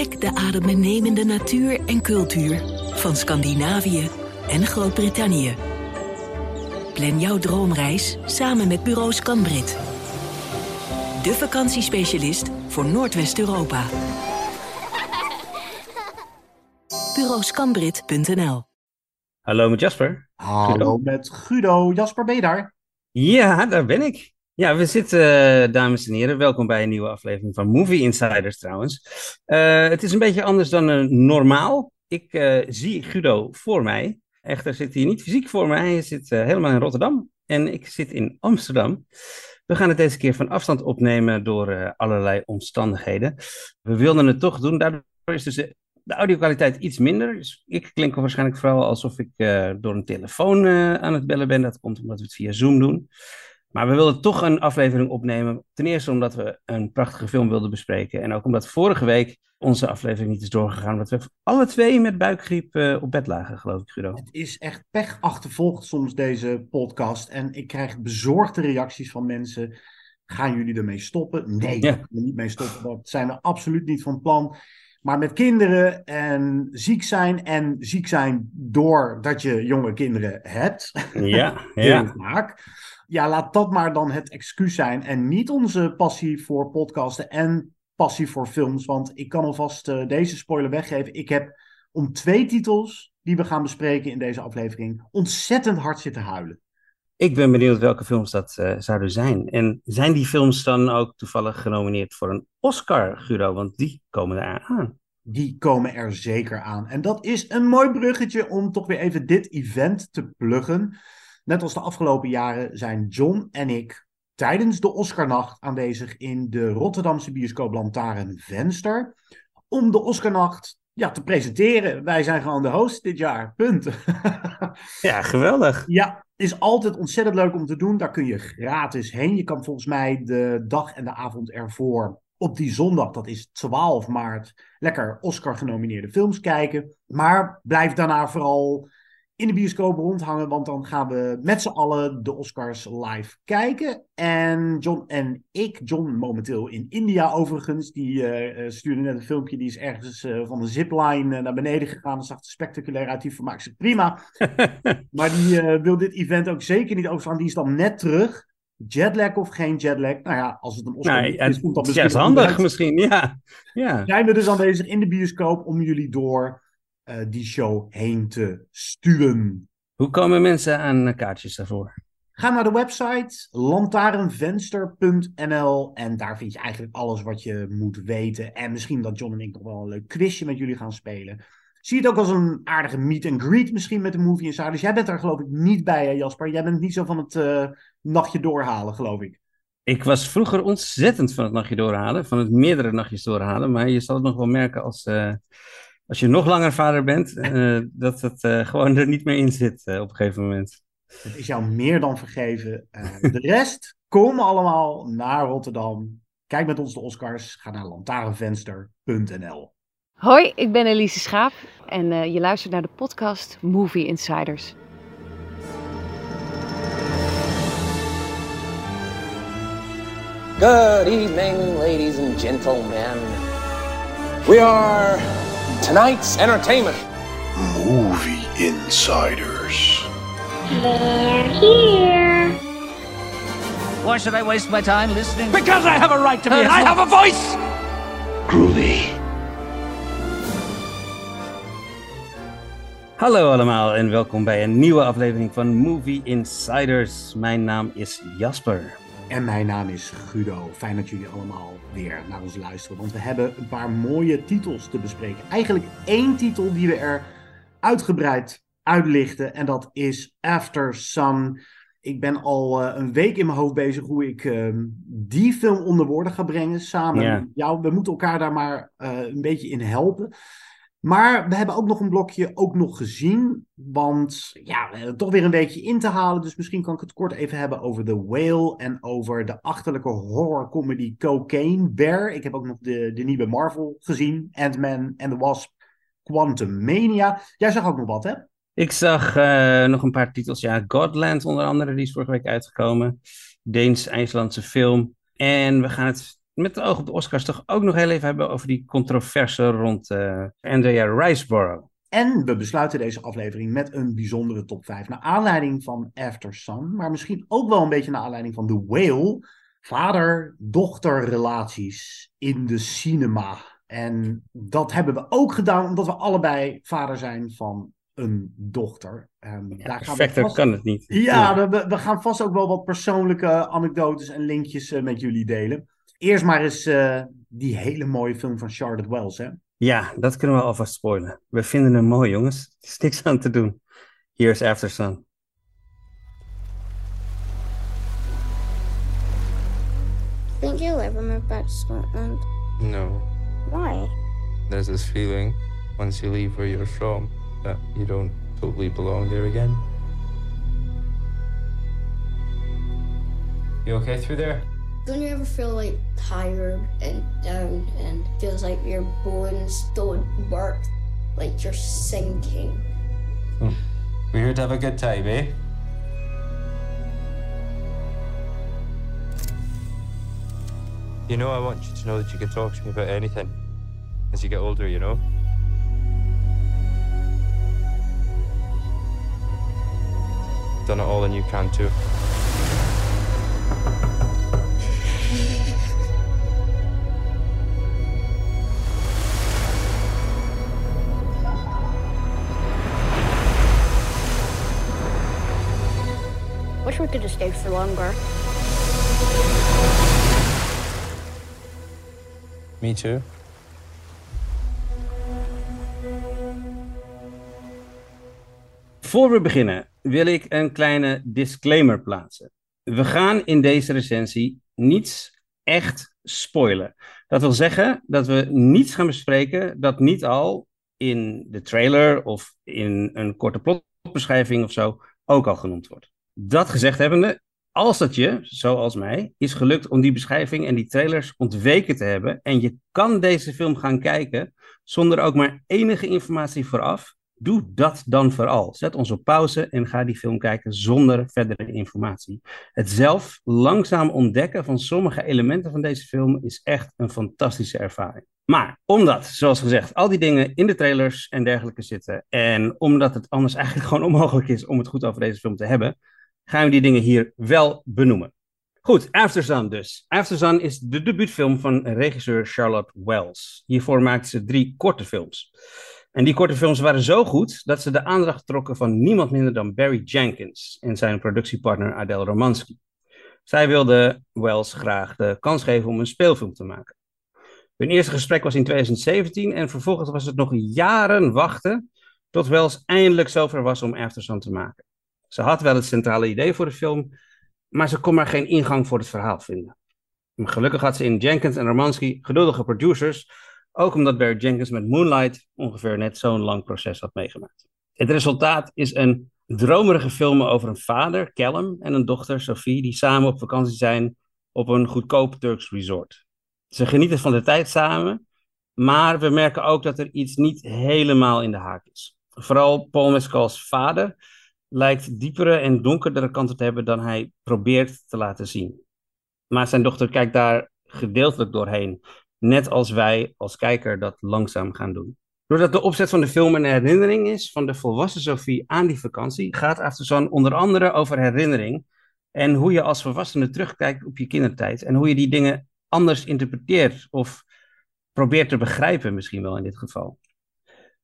Ontdek de adembenemende natuur en cultuur van Scandinavië en Groot-Brittannië. Plan jouw droomreis samen met Bureau Scanbrit. De vakantiespecialist voor Noordwest-Europa. Bureauscanbrit.nl Hallo met Jasper. Hallo Guido. met Guido. Jasper, ben je daar? Ja, daar ben ik. Ja, we zitten, eh, dames en heren. Welkom bij een nieuwe aflevering van Movie Insiders trouwens. Eh, het is een beetje anders dan eh, normaal. Ik zie Guido voor mij. Echter zit hij niet fysiek voor mij. Hij zit helemaal in Rotterdam. En ik zit in Amsterdam. We gaan het deze keer van afstand opnemen door allerlei omstandigheden. We wilden het toch doen. Daardoor is dus de, audio-kwaliteit iets minder. Dus ik klink waarschijnlijk vooral alsof ik door een telefoon aan het bellen ben. Dat komt omdat we het via Zoom doen. Maar we wilden toch een aflevering opnemen. Ten eerste omdat we een prachtige film wilden bespreken. En ook omdat vorige week onze aflevering niet is doorgegaan. Omdat we alle twee met buikgriep eh, op bed lagen, geloof ik, Guido. Het is echt pech achtervolgd soms deze podcast. En ik krijg bezorgde reacties van mensen. Gaan jullie ermee stoppen? Nee, Ja. we niet mee stoppen. Dat zijn we absoluut niet van plan. Maar met kinderen en ziek zijn. En ziek zijn doordat je jonge kinderen hebt. Ja, Heel ja. vaak. Ja, laat dat maar dan het excuus zijn. En niet onze passie voor podcasten en passie voor films. Want ik kan alvast eh, deze spoiler weggeven. Ik heb om twee titels die we gaan bespreken in deze aflevering ontzettend hard zitten huilen. Ik ben benieuwd welke films dat eh, zouden zijn. En zijn die films dan ook toevallig genomineerd voor een Oscar, Guido? Want die komen eraan aan. Die komen er zeker aan. En dat is een mooi bruggetje om toch weer even dit event te pluggen. Net als de afgelopen jaren zijn John en ik tijdens de Oscarnacht aanwezig in de Rotterdamse bioscoop Lantaarn Venster. Om de Oscarnacht ja, te presenteren. Wij zijn gewoon de host dit jaar. Punt. Ja, geweldig. Ja, is altijd ontzettend leuk om te doen. Daar kun je gratis heen. Je kan volgens mij de dag en de avond ervoor op die zondag, dat is 12 maart, lekker Oscar-genomineerde films kijken. Maar blijf daarna vooral in de bioscoop rondhangen, want dan gaan we met z'n allen de Oscars live kijken. En John en ik, John momenteel in India overigens, die eh, eh, stuurde net een filmpje, die is ergens eh, van een zipline naar beneden gegaan. Dat zag er spectaculair uit, die vermaakt zich prima. Maar die wil dit event ook zeker niet overstaan. Die is dan net terug. Jetlag of geen jetlag. Nou ja, als het een Oscar Nou, is, komt het dat is misschien handig misschien, ja. ja. Zijn we dus aanwezig in de bioscoop om jullie door die show heen te sturen. Hoe komen mensen aan eh, kaartjes daarvoor? Ga naar de website lantaarnvenster.nl en daar vind je eigenlijk alles wat je moet weten. En misschien dat John en ik nog wel een leuk quizje met jullie gaan spelen. Zie het ook als een aardige meet and greet misschien met de Movie Insiders. Jij bent daar geloof ik niet bij, hè, Jasper. Jij bent niet zo van het eh, nachtje doorhalen, geloof ik. Ik was vroeger ontzettend van het nachtje doorhalen, van het meerdere nachtjes doorhalen, maar je zal het nog wel merken als, eh, als je nog langer vader bent, eh, dat het eh, gewoon er niet meer in zit eh, op een gegeven moment. Het is jou meer dan vergeven. Eh, de rest, kom allemaal naar Rotterdam. Kijk met ons de Oscars. Ga naar lantaarnvenster.nl. Hoi, ik ben Elise Schaap en eh, je luistert naar de podcast Movie Insiders. Good evening, ladies and gentlemen. We are tonight's entertainment. Movie Insiders. They're here Why should I waste my time listening? Because I have a right to be. I have a voice. Groovy. Hallo allemaal en welkom bij een nieuwe aflevering van Movie Insiders. Mijn naam is Jasper. En mijn naam is Guido. Fijn dat jullie allemaal weer naar ons luisteren. Want we hebben een paar mooie titels te bespreken. Eigenlijk één titel die we er uitgebreid uitlichten. En dat is After Sun. Ik ben al eh, een week in mijn hoofd bezig hoe ik ehm, die film onder woorden ga brengen. Samen met jou. We moeten elkaar daar maar eh, een beetje in helpen. Maar we hebben ook nog een blokje ook nog gezien. Want ja, toch weer een weekje in te halen. Dus misschien kan ik het kort even hebben over The Whale. En over de achterlijke horrorcomedy Cocaine Bear. Ik heb ook nog de, de nieuwe Marvel gezien. Ant-Man and the Wasp Quantum Mania. Jij zag ook nog wat, hè? Ik zag eh, nog een paar titels. Ja, Godland onder andere, die is vorige week uitgekomen. Deens-IJslandse film. En we gaan het met de oog op de Oscars toch ook nog heel even hebben over die controverse rond uh, Andrea Riceborough. En we besluiten deze aflevering met een bijzondere top 5 naar aanleiding van After Sun, maar misschien ook wel een beetje naar aanleiding van The Whale. Vader-dochter relaties in de cinema. En dat hebben we ook gedaan omdat we allebei vader zijn van een dochter. Um, ja, daar perfecter vast... kan het niet. Ja, We, we, gaan vast ook wel wat persoonlijke anekdotes en linkjes uh, met jullie delen. Eerst maar eens uh, die hele mooie film van Charlotte Wells, hè? Ja, dat kunnen we alvast spoilen. We vinden hem mooi, jongens. Er is niks aan te doen. Here's After Sun. Think you'll ever move back to Scotland? No. Why? There's this feeling once you leave where you're from that you don't totally belong there again. You okay through there? Don't you ever feel like tired and down and feels like your bones don't work, like you're sinking? Hmm. We're here to have a good time, eh? You know, I want you to know that you can talk to me about anything as you get older, you know? Done it all and you can too. Wish we could have stayed for longer. Me too. Voor we beginnen wil ik een kleine disclaimer plaatsen. We gaan in deze recensie niets echt spoilen. Dat wil zeggen dat we niets gaan bespreken dat niet al in de trailer of in een korte plotbeschrijving of zo ook al genoemd wordt. Dat gezegd hebbende, als dat je, zoals mij, is gelukt om die beschrijving en die trailers ontweken te hebben en je kan deze film gaan kijken zonder ook maar enige informatie vooraf, doe dat dan vooral. Zet ons op pauze en ga die film kijken zonder verdere informatie. Het zelf langzaam ontdekken van sommige elementen van deze film is echt een fantastische ervaring. Maar omdat, zoals gezegd, al die dingen in de trailers en dergelijke zitten en omdat het anders eigenlijk gewoon onmogelijk is om het goed over deze film te hebben, gaan we die dingen hier wel benoemen. Goed, After dus. After is de debuutfilm van regisseur Charlotte Wells. Hiervoor maakte ze drie korte films. En die korte films waren zo goed dat ze de aandacht trokken van niemand minder dan Barry Jenkins en zijn productiepartner Adele Romansky. Zij wilde Wells graag de kans geven om een speelfilm te maken. Hun eerste gesprek was in 2017 en vervolgens was het nog jaren wachten tot Wells eindelijk zover was om After Sun te maken. Ze had wel het centrale idee voor de film, maar ze kon maar geen ingang voor het verhaal vinden. gelukkig had ze in Jenkins en Romansky geduldige producers, ook omdat Barry Jenkins met Moonlight ongeveer net zo'n lang proces had meegemaakt. Het resultaat is een dromerige film over een vader, Callum, en een dochter, Sophie, die samen op vakantie zijn op een goedkoop Turks resort. Ze genieten van de tijd samen, maar we merken ook dat er iets niet helemaal in de haak is. Vooral Paul Mescal's vader lijkt diepere en donkerdere kanten te hebben dan hij probeert te laten zien. Maar zijn dochter kijkt daar gedeeltelijk doorheen, net als wij als kijker dat langzaam gaan doen. Doordat de opzet van de film een herinnering is van de volwassen Sophie aan die vakantie, gaat After Sun onder andere over herinnering en hoe je als volwassene terugkijkt op je kindertijd en hoe je die dingen anders interpreteert of probeert te begrijpen misschien wel in dit geval.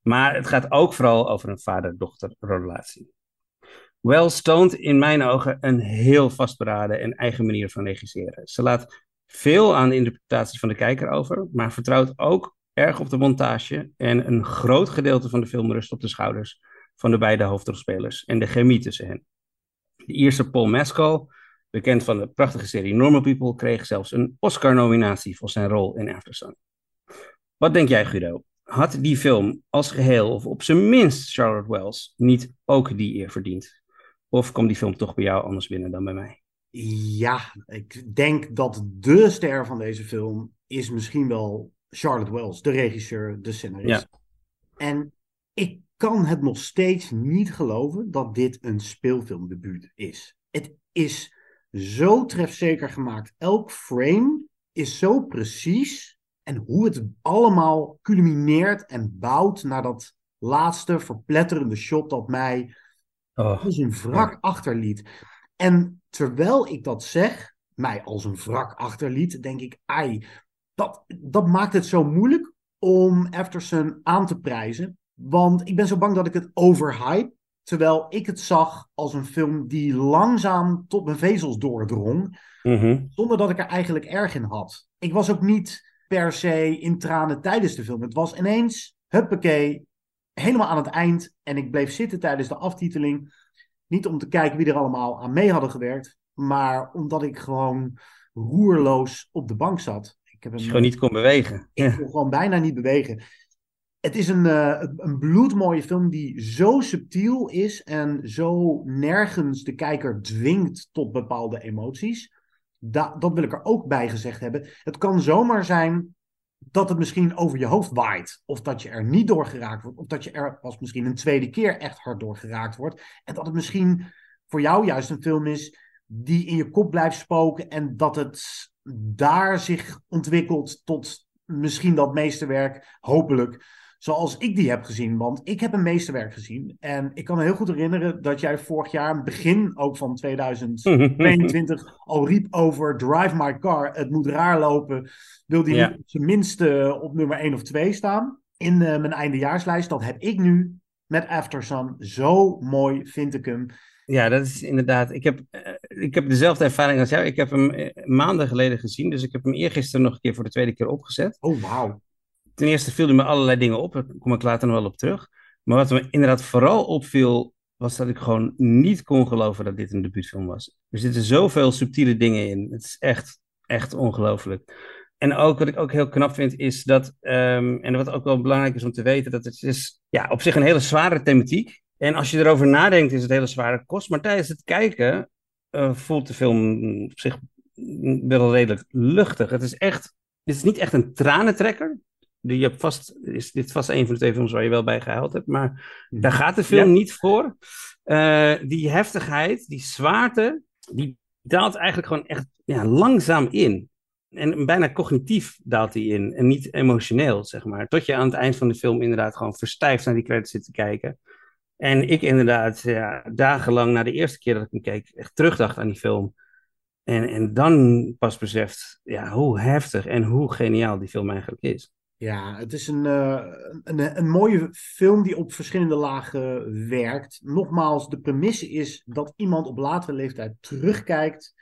Maar het gaat ook vooral over een vader-dochter relatie. Wells toont in mijn ogen een heel vastberaden en eigen manier van regisseren. Ze laat veel aan de interpretatie van de kijker over, maar vertrouwt ook erg op de montage en een groot gedeelte van de film rust op de schouders van de beide hoofdrolspelers en de chemie tussen hen. De Ierse Paul Mescal, bekend van de prachtige serie Normal People, kreeg zelfs een Oscar-nominatie voor zijn rol in Aftersun. Wat denk jij, Guido? Had die film als geheel, of op zijn minst Charlotte Wells, niet ook die eer verdiend? Of komt die film toch bij jou anders binnen dan bij mij? Ja, ik denk dat de ster van deze film is misschien wel Charlotte Wells, de regisseur, de scenarist. Ja. En ik kan het nog steeds niet geloven dat dit een speelfilmdebuut is. Het is zo trefzeker gemaakt. Elk frame is zo precies. En hoe het allemaal culmineert en bouwt naar dat laatste verpletterende shot dat mij Oh, als een wrak achterliet. En terwijl ik dat zeg, mij als een wrak achterliet, denk ik, ai, dat, dat maakt het zo moeilijk om Aftersun aan te prijzen. Want ik ben zo bang dat ik het overhype. Terwijl ik het zag als een film die langzaam tot mijn vezels doordrong. mhm. Zonder dat ik er eigenlijk erg in had. Ik was ook niet per se in tranen tijdens de film. Het was ineens, huppakee, helemaal aan het eind. En ik bleef zitten tijdens de aftiteling. Niet om te kijken wie er allemaal aan mee hadden gewerkt. Maar omdat ik gewoon roerloos op de bank zat. Ik heb gewoon niet kon bewegen. ik kon gewoon bijna niet bewegen. Het is een, eh, een bloedmooie film die zo subtiel is en zo nergens de kijker dwingt tot bepaalde emoties. Da- dat wil ik er ook bij gezegd hebben. Het kan zomaar zijn dat het misschien over je hoofd waait. Of dat je er niet door geraakt wordt. Of dat je er pas misschien een tweede keer echt hard door geraakt wordt. En dat het misschien voor jou juist een film is die in je kop blijft spoken. En dat het daar zich ontwikkelt tot misschien dat meesterwerk, hopelijk. Zoals ik die heb gezien. Want ik heb een meesterwerk gezien. En ik kan me heel goed herinneren dat jij vorig jaar, begin ook van 2022, al riep over Drive My Car. Het moet raar lopen. Wil die Ja. op eh, op nummer 1 of 2 staan in eh, mijn eindejaarslijst. Dat heb ik nu met Aftersun. Zo mooi vind ik hem. Ja, dat is inderdaad. Ik heb, eh, ik heb dezelfde ervaring als jou. Ik heb hem eh, maanden geleden gezien. Dus ik heb hem eergisteren nog een keer voor de tweede keer opgezet. Oh, wauw. Ten eerste viel er me allerlei dingen op. Daar kom ik later nog wel op terug. Maar wat me inderdaad vooral opviel, was dat ik gewoon niet kon geloven dat dit een debuutfilm was. Er zitten zoveel subtiele dingen in. Het is echt, echt ongelooflijk. En ook wat ik ook heel knap vind, is dat, ehm, en wat ook wel belangrijk is om te weten, dat het is ja, op zich een hele zware thematiek. En als je erover nadenkt, is het hele zware kost. Maar tijdens het kijken eh, voelt de film op zich wel redelijk luchtig. Het is echt, het is niet echt een tranentrekker. Je hebt vast, is dit vast een van de twee films waar je wel bij gehuild hebt, maar daar gaat de film Ja. niet voor. Eh, die heftigheid, die zwaarte, die daalt eigenlijk gewoon echt ja, langzaam in. En bijna cognitief daalt die in en niet emotioneel, zeg maar. Tot je aan het eind van de film inderdaad gewoon verstijfd naar die credits zit te kijken. En ik inderdaad ja, dagenlang na de eerste keer dat ik hem keek, echt terugdacht aan die film. En, en dan pas beseft ja, hoe heftig en hoe geniaal die film eigenlijk is. Ja, het is een, eh, een, een mooie film die op verschillende lagen werkt. Nogmaals, de premisse is dat iemand op latere leeftijd terugkijkt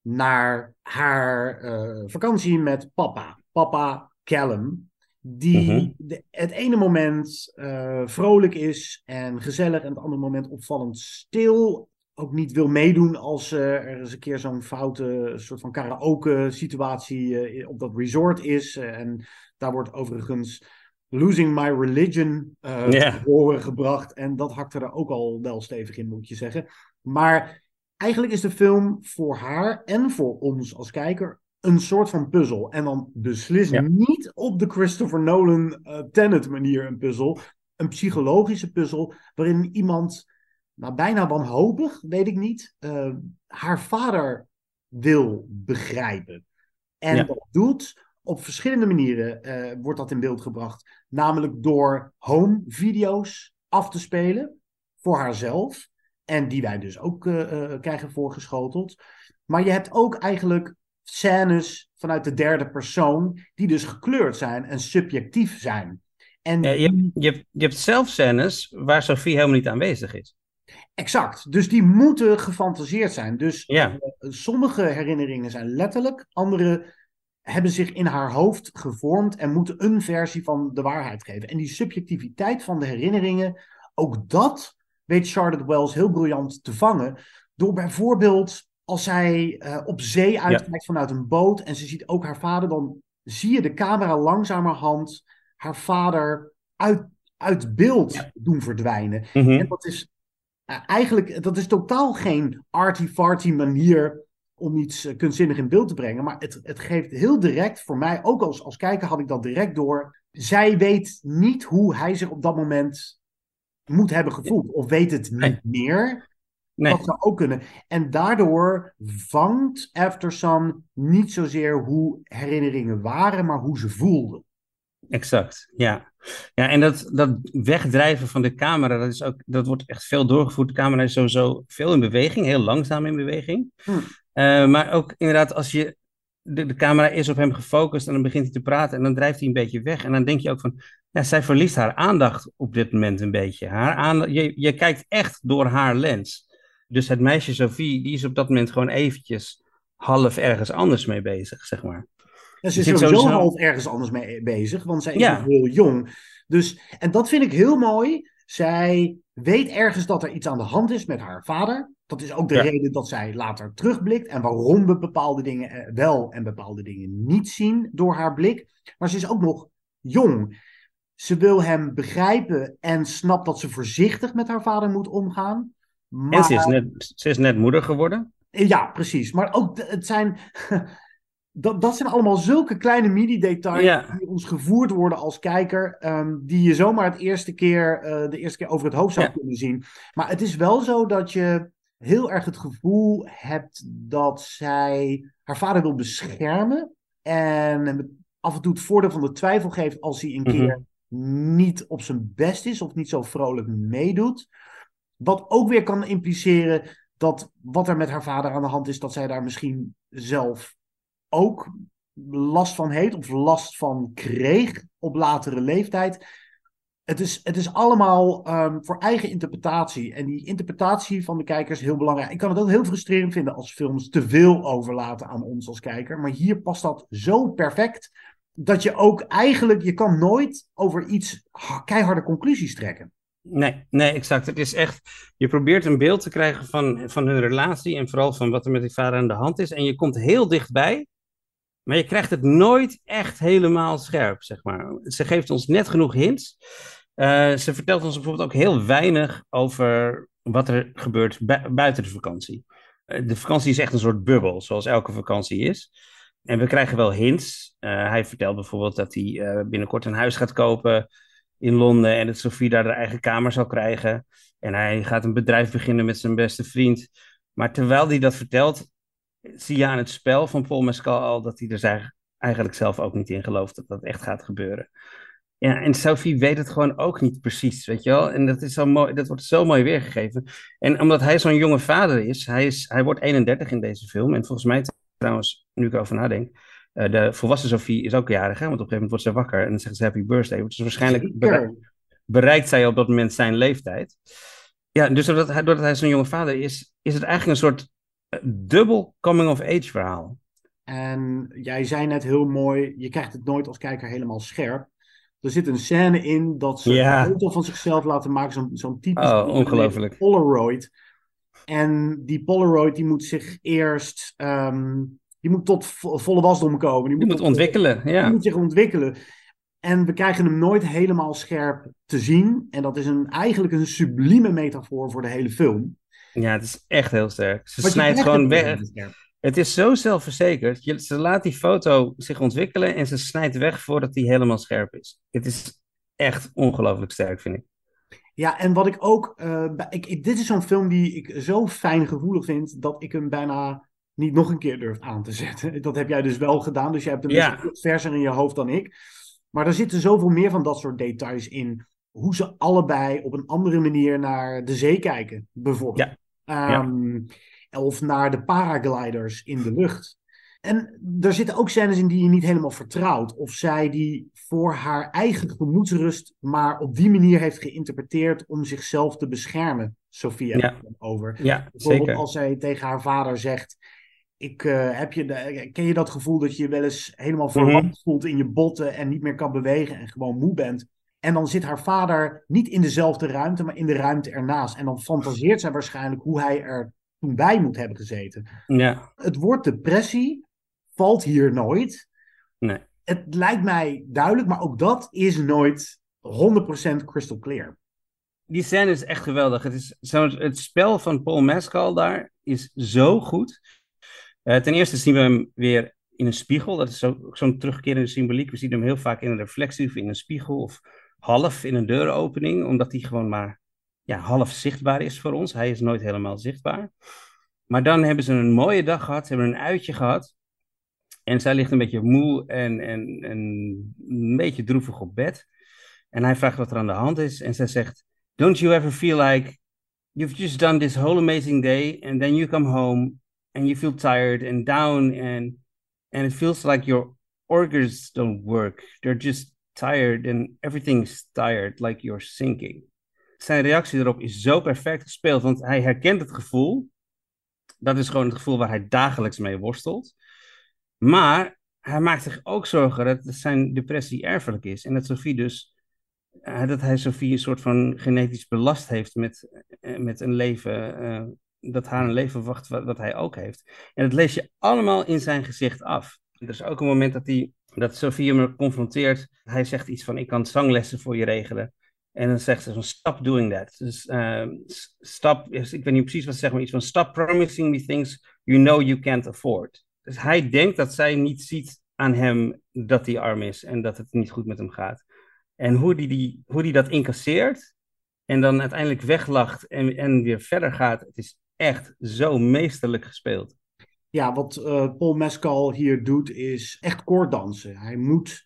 naar haar eh, vakantie met papa. Papa Callum. Die Mhm. de- het ene moment eh, vrolijk is en gezellig en het andere moment opvallend stil. Ook niet wil meedoen als eh, er eens een keer zo'n foute soort van karaoke situatie eh, op dat resort is. Eh, en daar wordt overigens Losing My Religion te horen gebracht. En dat hakte er ook al wel stevig in, moet je zeggen. Maar eigenlijk is de film voor haar en voor ons als kijker een soort van puzzel. En dan beslist Ja. niet op de Christopher Nolan eh Tenet manier een puzzel. Een psychologische puzzel waarin iemand, nou bijna wanhopig, weet ik niet, eh, haar vader wil begrijpen. En Ja. dat doet op verschillende manieren, eh, wordt dat in beeld gebracht. Namelijk door home video's af te spelen voor haarzelf. En die wij dus ook eh, krijgen voorgeschoteld. Maar je hebt ook eigenlijk scènes vanuit de derde persoon, die dus gekleurd zijn en subjectief zijn. En Ja, je, hebt, je, hebt, je hebt zelf scènes waar Sophie helemaal niet aanwezig is. Exact. Dus die moeten gefantaseerd zijn. Dus Ja. eh, sommige herinneringen zijn letterlijk, andere hebben zich in haar hoofd gevormd en moeten een versie van de waarheid geven. En die subjectiviteit van de herinneringen, ook dat weet Charlotte Wells heel briljant te vangen. Door bijvoorbeeld als zij eh, op zee uitkijkt vanuit een boot en ze ziet ook haar vader, dan zie je de camera langzamerhand haar vader uit, uit beeld doen verdwijnen. Mhm. En dat is eigenlijk, dat is totaal geen arty-farty manier om iets uh, kunstzinnig in beeld te brengen. Maar het, het geeft heel direct, voor mij ook als, als kijker had ik dat direct door. Zij weet niet hoe hij zich op dat moment moet hebben gevoeld. Of weet het niet meer. Nee. Dat zou ook kunnen. En daardoor vangt Aftersun niet zozeer hoe herinneringen waren, maar hoe ze voelden. Exact, ja. Ja, en dat, dat wegdrijven van de camera, dat, is ook, dat wordt echt veel doorgevoerd. De camera is sowieso veel in beweging, heel langzaam in beweging. Hm. Uh, maar ook inderdaad, als je de, de camera is op hem gefocust en dan begint hij te praten en dan drijft hij een beetje weg. En dan denk je ook van, ja, zij verliest haar aandacht op dit moment een beetje. Haar aandacht, je, je kijkt echt door haar lens. Dus het meisje Sophie, die is op dat moment gewoon eventjes half ergens anders mee bezig, zeg maar. Ja, ze is sowieso sowieso half ergens anders mee bezig, want zij is ja. nog heel jong. Dus, en dat vind ik heel mooi. Zij weet ergens dat er iets aan de hand is met haar vader. Dat is ook de ja. reden dat zij later terugblikt en waarom we bepaalde dingen wel en bepaalde dingen niet zien door haar blik. Maar ze is ook nog jong. Ze wil hem begrijpen en snapt dat ze voorzichtig met haar vader moet omgaan. Maar... En ze is, net, ze is net moeder geworden. Ja, precies. Maar ook het zijn. Dat, dat zijn allemaal zulke kleine mini-details ja. die ons gevoerd worden als kijker, um, die je zomaar het eerste keer, uh, de eerste keer over het hoofd zou ja. kunnen zien. Maar het is wel zo dat je heel erg het gevoel hebt dat zij haar vader wil beschermen en af en toe het voordeel van de twijfel geeft als hij een mm -hmm. keer niet op zijn best is of niet zo vrolijk meedoet. Wat ook weer kan impliceren dat wat er met haar vader aan de hand is, dat zij daar misschien zelf ook last van heeft of last van kreeg op latere leeftijd. Het is, het is allemaal um, voor eigen interpretatie. En die interpretatie van de kijker is heel belangrijk. Ik kan het ook heel frustrerend vinden als films te veel overlaten aan ons als kijker. Maar hier past dat zo perfect dat je ook eigenlijk, je kan nooit over iets keiharde conclusies trekken. Nee, nee, exact. Het is echt, je probeert een beeld te krijgen van, van hun relatie en vooral van wat er met die vader aan de hand is. En je komt heel dichtbij, maar je krijgt het nooit echt helemaal scherp, zeg maar. Ze geeft ons net genoeg hints. Uh, ze vertelt ons bijvoorbeeld ook heel weinig over wat er gebeurt bu buiten de vakantie. Uh, de vakantie is echt een soort bubbel, zoals elke vakantie is. En we krijgen wel hints. Uh, hij vertelt bijvoorbeeld dat hij binnenkort een huis gaat kopen in Londen en dat Sophie daar haar eigen kamer zal krijgen. En hij gaat een bedrijf beginnen met zijn beste vriend. Maar terwijl hij dat vertelt, zie je aan het spel van Paul Mescal al dat hij er eigenlijk zelf ook niet in gelooft dat dat echt gaat gebeuren. Ja, en Sophie weet het gewoon ook niet precies, weet je wel. En dat, is zo mooi, dat wordt zo mooi weergegeven. En omdat hij zo'n jonge vader is hij, is, hij wordt 31 in deze film. En volgens mij trouwens, nu ik erover nadenk, uh, de volwassen Sophie is ook jarig, hè? want op een gegeven moment wordt ze wakker en dan zegt ze happy birthday. Dus waarschijnlijk bereikt, bereikt zij op dat moment zijn leeftijd. Ja, dus doordat hij, doordat hij zo'n jonge vader is, is het eigenlijk een soort dubbel coming-of-age verhaal. En jij zei net heel mooi, je krijgt het nooit als kijker helemaal scherp. Er zit een scène in dat ze ja. een foto van zichzelf laten maken, zo'n zo'n typisch oh, ongelooflijk. Polaroid. En die Polaroid die moet zich eerst, um, die moet tot volle wasdom komen. Die, die moet, ontwikkelen, ja. Die moet zich ontwikkelen. En we krijgen hem nooit helemaal scherp te zien. En dat is een, eigenlijk een sublieme metafoor voor de hele film. Ja, het is echt heel sterk. Ze snijdt gewoon weg. Het is zo zelfverzekerd. Je, ze laat die foto zich ontwikkelen en ze snijdt weg voordat die helemaal scherp is. Het is echt ongelooflijk sterk, vind ik. Ja, en wat ik ook. Uh, ik, ik, dit is zo'n film die ik zo fijn gevoelig vind dat ik hem bijna niet nog een keer durf aan te zetten. Dat heb jij dus wel gedaan, dus jij hebt hem ja. verser in je hoofd dan ik. Maar er zitten zoveel meer van dat soort details in. Hoe ze allebei op een andere manier naar de zee kijken, bijvoorbeeld. Ja. Um, ja of naar de paragliders in de lucht. En er zitten ook scènes in die je niet helemaal vertrouwt. Of zij die voor haar eigen gemoedsrust maar op die manier heeft geïnterpreteerd om zichzelf te beschermen. Sophia ja. over. Ja, Bijvoorbeeld zeker. als zij tegen haar vader zegt. Ik, uh, heb je de, ken je dat gevoel dat je je wel eens helemaal verlamd mm -hmm. voelt in je botten en niet meer kan bewegen en gewoon moe bent? En dan zit haar vader niet in dezelfde ruimte, maar in de ruimte ernaast. En dan fantaseert zij waarschijnlijk hoe hij er toen bij moet hebben gezeten. Ja. Het woord depressie valt hier nooit. Nee. Het lijkt mij duidelijk, maar ook dat is nooit 100% crystal clear. Die scène is echt geweldig. Het, is zo, het spel van Paul Mescal daar is zo goed. Uh, ten eerste zien we hem weer in een spiegel. Dat is zo'n zo terugkerende symboliek. We zien hem heel vaak in een reflectie of in een spiegel of half in een deuropening, omdat hij gewoon maar ja, half zichtbaar is voor ons. Hij is nooit helemaal zichtbaar. Maar dan hebben ze een mooie dag gehad, ze hebben een uitje gehad. En zij ligt een beetje moe en, en, en een beetje droevig op bed. En hij vraagt wat er aan de hand is. En zij zegt: Don't you ever feel like you've just done this whole amazing day, and then you come home and you feel tired and down, and and it feels like your organs don't work. They're just tired and everything's tired, like you're sinking. Zijn reactie erop is zo perfect gespeeld, want hij herkent het gevoel. Dat is gewoon het gevoel waar hij dagelijks mee worstelt. Maar hij maakt zich ook zorgen dat zijn depressie erfelijk is. En dat Sophie dus, uh, dat hij Sophie een soort van genetisch belast heeft met, uh, met een leven, uh, dat haar een leven wacht wat, wat, hij ook heeft. En dat lees je allemaal in zijn gezicht af. Er is ook een moment dat, hij, dat Sophie hem confronteert. Hij zegt iets van, ik kan zanglessen voor je regelen. En dan zegt ze van, stop doing that. Dus stop, ik weet niet precies wat ze zegt, maar iets van, stop promising me things you know you can't afford. Dus hij denkt dat zij niet ziet aan hem dat hij arm is en dat het niet goed met hem gaat. En hoe die, die, hoe die dat incasseert en dan uiteindelijk weglacht en, en weer verder gaat, het is echt zo meesterlijk gespeeld. Ja, wat uh, Paul Mescal hier doet is echt koorddansen. Hij moet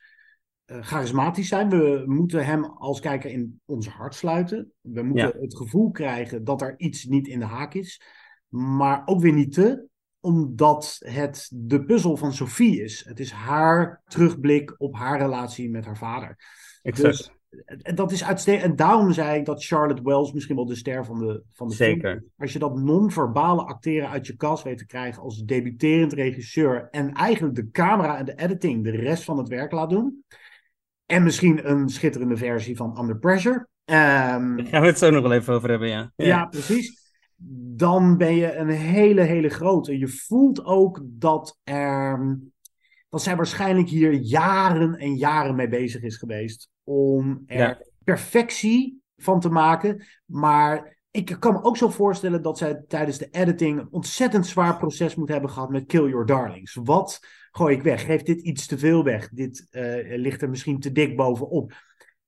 uh, charismatisch zijn. We moeten hem als kijker in ons hart sluiten. We moeten ja. het gevoel krijgen dat er iets niet in de haak is. Maar ook weer niet te omdat het de puzzel van Sophie is. Het is haar terugblik op haar relatie met haar vader. Exact. Dus, dat is uitstekend. En daarom zei ik dat Charlotte Wells misschien wel de ster van de, van de Zeker. film Als je dat non-verbale acteren uit je kast weet te krijgen als debuterend regisseur. En eigenlijk de camera en de editing de rest van het werk laat doen. En misschien een schitterende versie van Under Pressure. Um, Daar gaan we het zo nog wel even over hebben, ja. Ja, ja precies dan ben je een hele, hele grote. Je voelt ook dat er. Dat zij waarschijnlijk hier jaren en jaren mee bezig is geweest. om er ja. perfectie van te maken. Maar ik kan me ook zo voorstellen dat zij tijdens de editing. een ontzettend zwaar proces moet hebben gehad met Kill Your Darlings. Wat gooi ik weg? Geeft dit iets te veel weg? Dit uh, ligt er misschien te dik bovenop.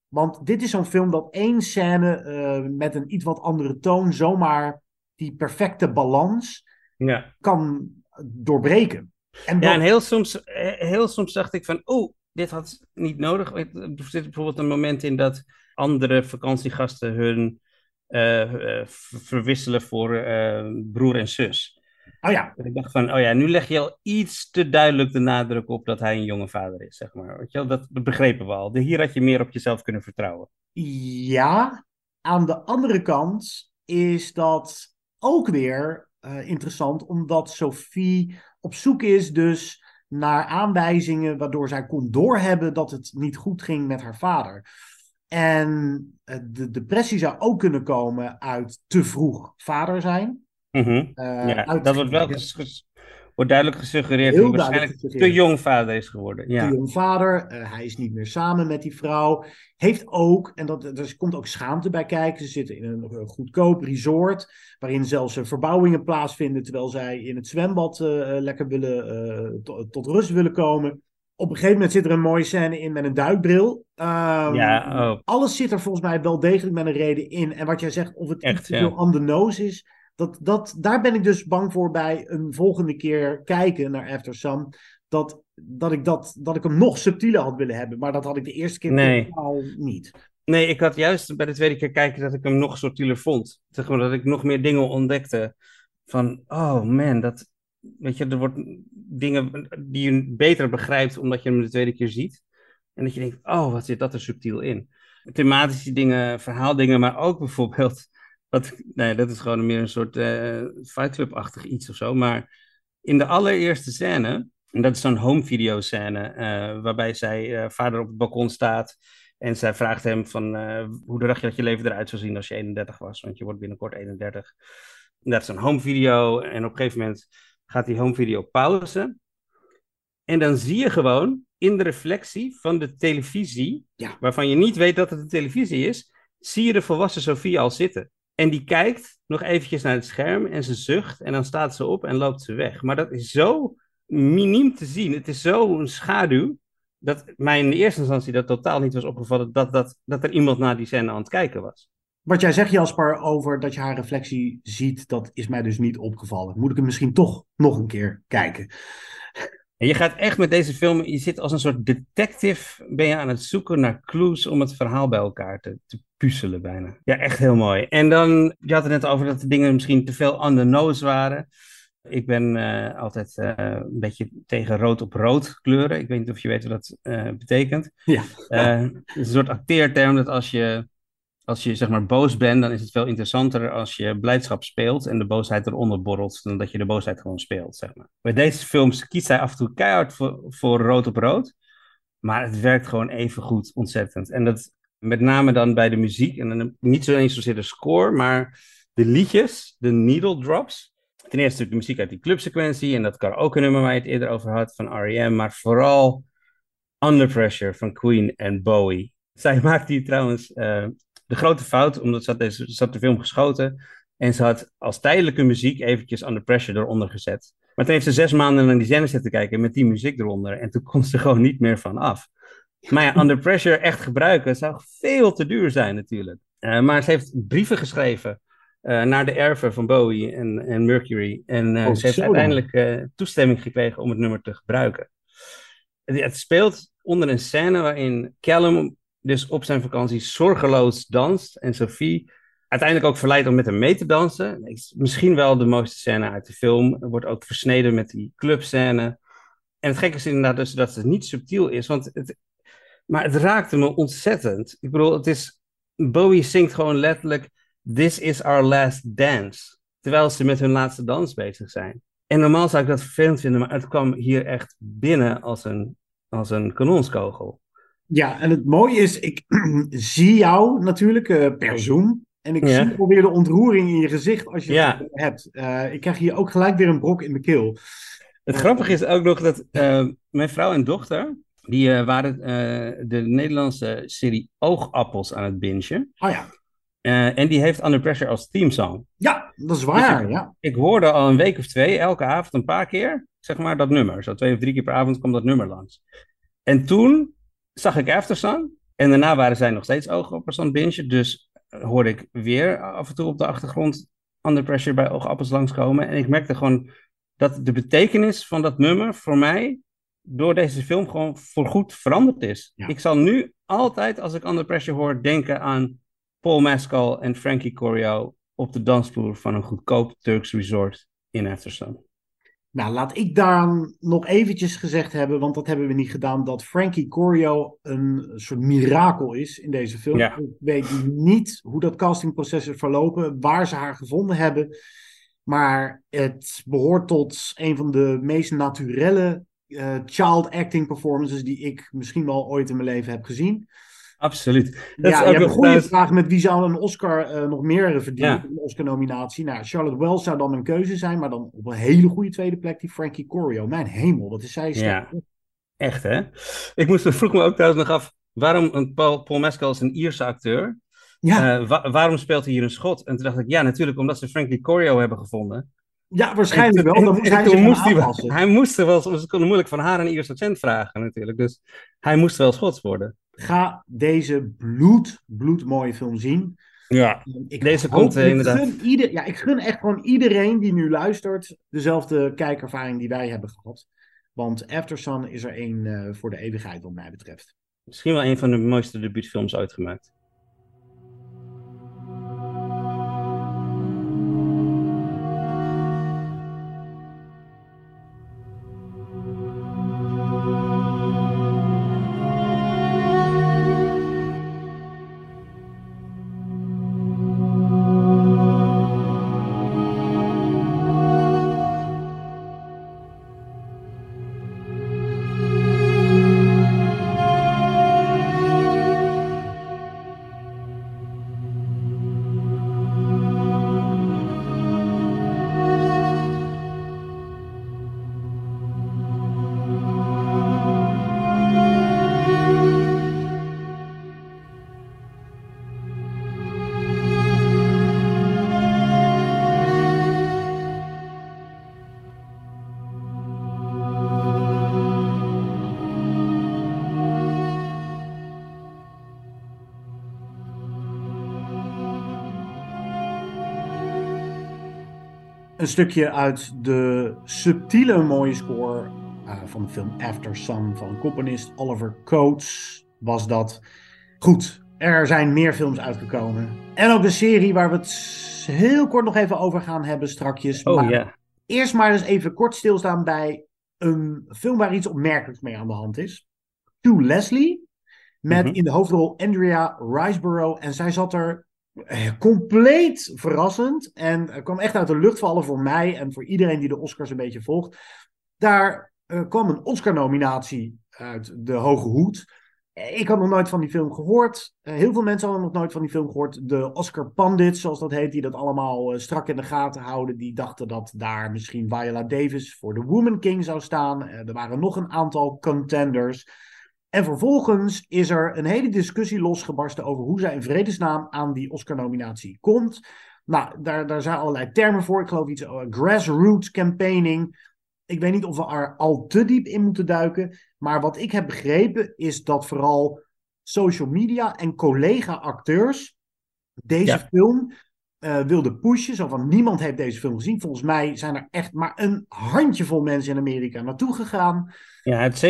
Want dit is zo'n film dat één scène uh, met een iets wat andere toon zomaar die perfecte balans ja. kan doorbreken. En ja, en heel soms, heel soms dacht ik van, oh, dit had niet nodig. Er zit bijvoorbeeld een moment in dat andere vakantiegasten hun uh, uh, verwisselen voor uh, broer en zus. Oh ja. En ik dacht van, oh ja, nu leg je al iets te duidelijk de nadruk op dat hij een jonge vader is, zeg maar. Weet je wel? Dat begrepen we al. Hier had je meer op jezelf kunnen vertrouwen. Ja, aan de andere kant is dat ook weer uh, interessant, omdat Sophie op zoek is dus naar aanwijzingen waardoor zij kon doorhebben dat het niet goed ging met haar vader. En uh, de depressie zou ook kunnen komen uit te vroeg vader zijn. Mm -hmm. uh, ja, uit... dat wordt wel wordt duidelijk gesuggereerd dat hij waarschijnlijk te jong vader is geworden. Ja. Te jong vader, uh, hij is niet meer samen met die vrouw. Heeft ook, en dat, er komt ook schaamte bij kijken, ze zitten in een goedkoop resort, waarin zelfs verbouwingen plaatsvinden, terwijl zij in het zwembad uh, lekker willen, uh, to, tot rust willen komen. Op een gegeven moment zit er een mooie scène in met een duikbril. Um, ja, oh. Alles zit er volgens mij wel degelijk met een reden in. En wat jij zegt, of het Echt, iets te veel on the nose is, dat, dat, daar ben ik dus bang voor bij een volgende keer kijken naar After Sun. Dat, dat, ik dat, dat ik hem nog subtieler had willen hebben. Maar dat had ik de eerste keer nee. totaal niet. Nee, ik had juist bij de tweede keer kijken dat ik hem nog subtieler vond. Zeg maar dat ik nog meer dingen ontdekte. Van, oh man, dat, weet je, er wordt dingen die je beter begrijpt omdat je hem de tweede keer ziet. En dat je denkt, oh, wat zit dat er subtiel in? Thematische dingen, verhaaldingen, maar ook bijvoorbeeld dat, nee, dat is gewoon meer een soort uh, Fight Club-achtig iets of zo. Maar in de allereerste scène, en dat is zo'n home video scène, uh, waarbij zij uh, vader op het balkon staat. En zij vraagt hem van, hoe dacht je dat je leven eruit zou zien als je 31 was? Want je wordt binnenkort 31. En dat is een home video. En op een gegeven moment gaat die home video pauze. En dan zie je gewoon in de reflectie van de televisie, ja. waarvan je niet weet dat het een televisie is, zie je de volwassen Sofie al zitten. En die kijkt nog eventjes naar het scherm en ze zucht en dan staat ze op en loopt ze weg. Maar dat is zo miniem te zien. Het is zo'n schaduw dat mij in de eerste instantie dat totaal niet was opgevallen dat, dat, dat er iemand naar die scène aan het kijken was. Wat jij zegt, Jasper, over dat je haar reflectie ziet, dat is mij dus niet opgevallen. Moet ik hem misschien toch nog een keer kijken? En je gaat echt met deze film, je zit als een soort detective, ben je aan het zoeken naar clues om het verhaal bij elkaar te, te puzzelen bijna. Ja, echt heel mooi. En dan, je had het net over dat de dingen misschien te veel on the nose waren. Ik ben uh, altijd uh, een beetje tegen rood op rood kleuren. Ik weet niet of je weet wat dat uh, betekent. Ja. het is een soort acteerterm dat als je als je zeg maar boos bent, dan is het veel interessanter als je blijdschap speelt en de boosheid eronder borrelt, dan dat je de boosheid gewoon speelt, zeg maar. Bij deze films kiest hij af en toe keihard voor, voor rood op rood, maar het werkt gewoon even goed, ontzettend. En dat met name dan bij de muziek, en niet zo eens zozeer de score, maar de liedjes, de needle drops. Ten eerste de muziek uit die clubsequentie en dat karaoke nummer waar je het eerder over had van R.E.M., maar vooral Under Pressure van Queen en Bowie. Zij maakt hier trouwens uh, de grote fout, omdat ze had, deze, ze had de film geschoten en ze had als tijdelijke muziek eventjes Under Pressure eronder gezet. Maar toen heeft ze zes maanden naar die scène zitten kijken met die muziek eronder en toen kon ze gewoon niet meer van af. Maar ja, Under Pressure echt gebruiken zou veel te duur zijn natuurlijk. Uh, maar ze heeft brieven geschreven uh, naar de erven van Bowie en, en Mercury. En uh, oh, ze heeft uiteindelijk toestemming gekregen om het nummer te gebruiken. Het, het speelt onder een scène waarin Callum dus op zijn vakantie zorgeloos danst. En Sophie uiteindelijk ook verleidt om met hem mee te dansen. Is misschien wel de mooiste scène uit de film. Wordt ook versneden met die clubscène. En het gekke is inderdaad dus dat het niet subtiel is. Want het, maar het raakte me ontzettend. Ik bedoel, het is. Bowie zingt gewoon letterlijk. This is our last dance. Terwijl ze met hun laatste dans bezig zijn. En normaal zou ik dat vervelend vinden, maar het kwam hier echt binnen als een, als een kanonskogel. Ja, en het mooie is, ik zie jou natuurlijk uh, per Zoom. En ik ja. zie alweer de ontroering in je gezicht als je ja. het hebt. Uh, ik krijg hier ook gelijk weer een brok in de keel. Het grappige is ook nog dat mijn vrouw en dochter, die waren de Nederlandse serie Oogappels aan het bingen. Oh ja. en die heeft Under Pressure als teamsong. Ja, dat is waar. Dus ik, ja. ik hoorde al een week of twee, elke avond een paar keer, zeg maar, dat nummer. Zo twee of drie keer per avond komt dat nummer langs. En toen zag ik Aftersun. En daarna waren zij nog steeds oogappels aan het bingen. Dus hoorde ik weer af en toe op de achtergrond Under Pressure bij oogappels langskomen. En ik merkte gewoon dat de betekenis van dat nummer voor mij door deze film gewoon voorgoed veranderd is. Ja. Ik zal nu altijd, als ik Under Pressure hoor, denken aan Paul Mescal en Frankie Corio op de dansvloer van een goedkoop Turks resort in Aftersun. Nou, laat ik daar nog eventjes gezegd hebben, want dat hebben we niet gedaan, dat Frankie Corio een soort mirakel is in deze film. Ja. Ik weet niet hoe dat castingproces is verlopen, waar ze haar gevonden hebben. Maar het behoort tot een van de meest naturelle uh, child acting performances die ik misschien wel ooit in mijn leven heb gezien. Absoluut. Dat ja, je hebt een goede thuis... vraag met wie zou een Oscar uh, nog meer verdienen, ja. een Oscar-nominatie. Nou, Charlotte Wells zou dan een keuze zijn, maar dan op een hele goede tweede plek die Frankie Corio. Mijn hemel, wat is zij sterk. Ja. Echt, hè? Ik moest, vroeg me ook trouwens nog af, waarom een Paul, Paul Mescal is een Ierse acteur. Ja. Uh, wa waarom speelt hij hier een schot? En toen dacht ik, ja, natuurlijk omdat ze Frankie Corio hebben gevonden. Ja, waarschijnlijk wel. Dan moest hij, zich moest hij, wel, hij moest er wel, ze konden moeilijk van haar een Iers accent vragen natuurlijk. Dus hij moest wel Schots worden. Ga deze bloed, bloedmooie film zien. Ja, ik deze komt uh, inderdaad. Gun ieder, ja, ik gun echt gewoon iedereen die nu luistert dezelfde kijkervaring die wij hebben gehad. Want Aftersun is er één uh, voor de eeuwigheid wat mij betreft. Misschien wel een van de mooiste debuutfilms uitgemaakt. Een stukje uit de subtiele mooie score uh, van de film After Sun van componist Oliver Coates was dat. Goed, er zijn meer films uitgekomen. En ook de serie waar we het heel kort nog even over gaan hebben strakjes. Oh maar. Eerst maar eens even kort stilstaan bij een film waar iets opmerkelijks mee aan de hand is. To Leslie, met Mhm. in de hoofdrol Andrea Riseborough. En zij zat er eh, compleet verrassend en eh, kwam echt uit de lucht vallen voor mij en voor iedereen die de Oscars een beetje volgt. Daar eh, kwam een Oscar-nominatie uit de hoge hoed. Eh, Ik had nog nooit van die film gehoord. Eh, heel veel mensen hadden nog nooit van die film gehoord. De Oscar Pandits, zoals dat heet, die dat allemaal eh, strak in de gaten houden, die dachten dat daar misschien Viola Davis voor de Woman King zou staan. Eh, er waren nog een aantal contenders. En vervolgens is er een hele discussie losgebarsten over hoe zij in vredesnaam aan die Oscar-nominatie komt. Nou, daar, daar zijn allerlei termen voor. Ik geloof iets uh, grassroots campaigning. Ik weet niet of we er al te diep in moeten duiken. Maar wat ik heb begrepen is dat vooral social media en collega-acteurs deze Ja. film eh, wilden pushen. Zo van niemand heeft deze film gezien. Volgens mij zijn er echt maar een handjevol mensen in Amerika naartoe gegaan. Ja, heeft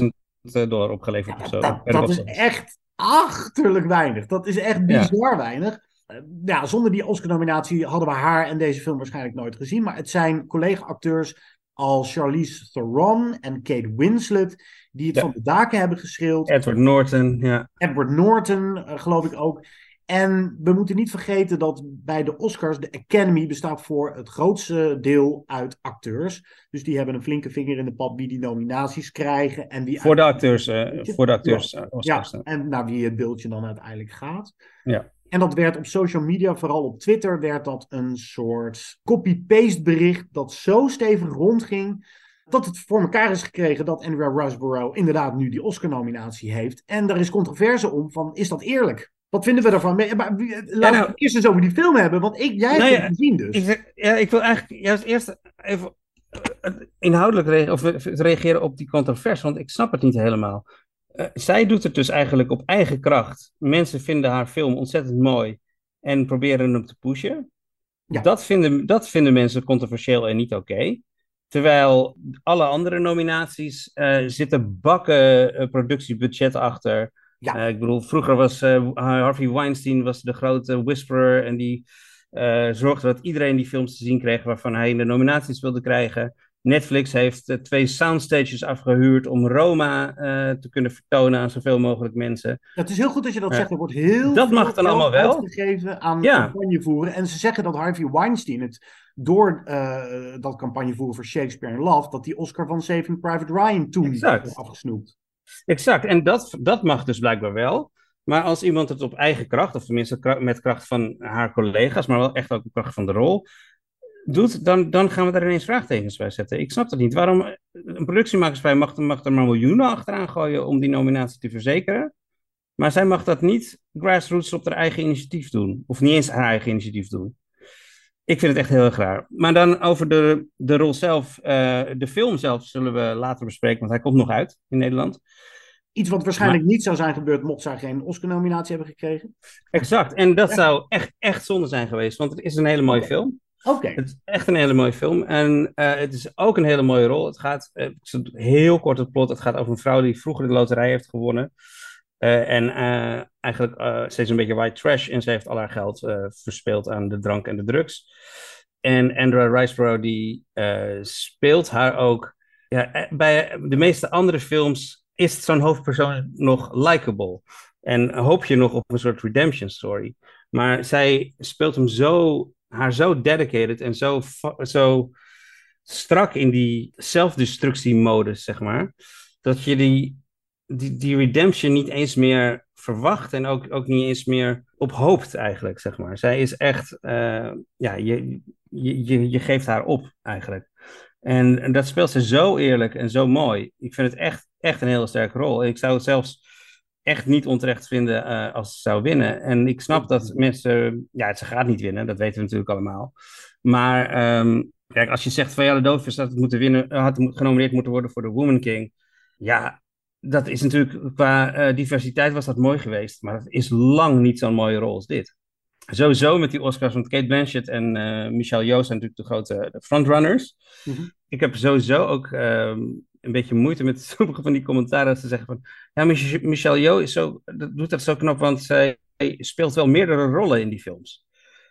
27.000 dollar opgeleverd of zo. Dat, is echt achterlijk weinig. Dat is echt Ja. bizar weinig. Eh, Ja, zonder die Oscar-nominatie hadden we haar en deze film waarschijnlijk nooit gezien. Maar het zijn collega-acteurs als Charlize Theron en Kate Winslet die het Ja. van de daken hebben geschreeuwd. Edward Norton, ja. Edward Norton, eh, geloof ik ook. En we moeten niet vergeten dat bij de Oscars de Academy bestaat voor het grootste deel uit acteurs. Dus die hebben een flinke vinger in de pap wie die nominaties krijgen. En wie Voor de acteurs, eh, voor de acteurs. eh, ja, Oscars dan. en naar wie het beeldje dan uiteindelijk gaat. Ja. En dat werd op social media, vooral op Twitter, werd dat een soort copy-paste bericht dat zo stevig rondging. Dat het voor elkaar is gekregen dat Andrea Riseborough inderdaad nu die Oscar-nominatie heeft. En daar is controverse om van, is dat eerlijk? Wat vinden we daarvan? Maar, maar, wie- laten nou- we eerst eens over die film hebben, want ik, jij hebt Nou ja, het gezien dus. Ik, ja, ik wil eigenlijk juist eerst even eh, inhoudelijk rea- of, eh, reageren op die controverse, want ik snap het niet helemaal. Eh, zij doet het dus eigenlijk op eigen kracht. Mensen vinden haar film ontzettend mooi en proberen hem te pushen. Ja. Dat, vinden, dat vinden mensen controversieel en niet oké. Terwijl alle andere nominaties eh, zitten bakken eh, productiebudget achter. Ja. Eh, ik bedoel, vroeger was eh, Harvey Weinstein was de grote whisperer en die eh, zorgde dat iedereen die films te zien kreeg waarvan hij de nominaties wilde krijgen. Netflix heeft twee soundstages afgehuurd om Roma te kunnen vertonen aan zoveel mogelijk mensen. Het is heel goed dat je dat zegt. Er wordt heel Dat veel mag dan geld allemaal wel. uitgegeven aan Ja. campagnevoeren. En ze zeggen dat Harvey Weinstein het door dat campagnevoeren voor Shakespeare in Love, dat die Oscar van Saving Private Ryan toen Exact. heeft afgesnoept. Exact, en dat, dat mag dus blijkbaar wel. Maar als iemand het op eigen kracht, of tenminste met kracht van haar collega's, maar wel echt ook op kracht van de rol, doet, dan, dan gaan we daar ineens vraagtekens bij zetten. Ik snap dat niet. Waarom een productiemaatschappij mag, mag er maar miljoenen achteraan gooien om die nominatie te verzekeren, maar zij mag dat niet grassroots op haar eigen initiatief doen. Of niet eens haar eigen initiatief doen. Ik vind het echt heel erg raar. Maar dan over de, de rol zelf, eh, de film zelf zullen we later bespreken, want hij komt nog uit in Nederland. Iets wat waarschijnlijk niet zou zijn gebeurd mocht zij geen Oscar-nominatie hebben gekregen. Exact, en dat zou echt, echt zonde zijn geweest, want het is een hele mooie film. Oké. Het is echt een hele mooie film en eh, het is ook een hele mooie rol. Het gaat, zal heel kort het plot, het gaat over een vrouw die vroeger de loterij heeft gewonnen. Eh, en eigenlijk steeds een beetje white trash en ze heeft al haar geld verspeeld aan de drank en de drugs. En Andrea Riseborough die speelt haar ook. Ja, bij de meeste andere films is zo'n hoofdpersoon nog likable. En hoop je nog op een soort redemption story. Maar zij speelt hem zo, haar zo dedicated en zo, zo strak in die zelfdestructiemodus, zeg maar. Dat je die, die, die redemption niet eens meer verwacht en ook, ook niet eens meer op hoopt eigenlijk, zeg maar. Zij is echt, eh, ja, je, je, je, je geeft haar op eigenlijk. En, en dat speelt ze zo eerlijk en zo mooi. Ik vind het echt, echt een hele sterke rol. Ik zou het zelfs echt niet onterecht vinden eh, als ze zou winnen. En ik snap dat mensen, ja, ze gaat niet winnen, dat weten we natuurlijk allemaal. Maar ehm, kijk, als je zegt van ja, de Doofvis had het moeten winnen, eh, had genomineerd moeten worden voor de Woman King. Ja, dat is natuurlijk qua eh, diversiteit was dat mooi geweest, maar dat is lang niet zo'n mooie rol als dit. Sowieso met die Oscars, want Kate Blanchett en uh, Michelle Yeoh zijn natuurlijk de grote frontrunners. Mm -hmm. Ik heb sowieso ook ehm, een beetje moeite met sommige van die commentaren. Ze zeggen van, ja, Michelle Yeoh is zo, dat doet dat zo knap, want zij speelt wel meerdere rollen in die films.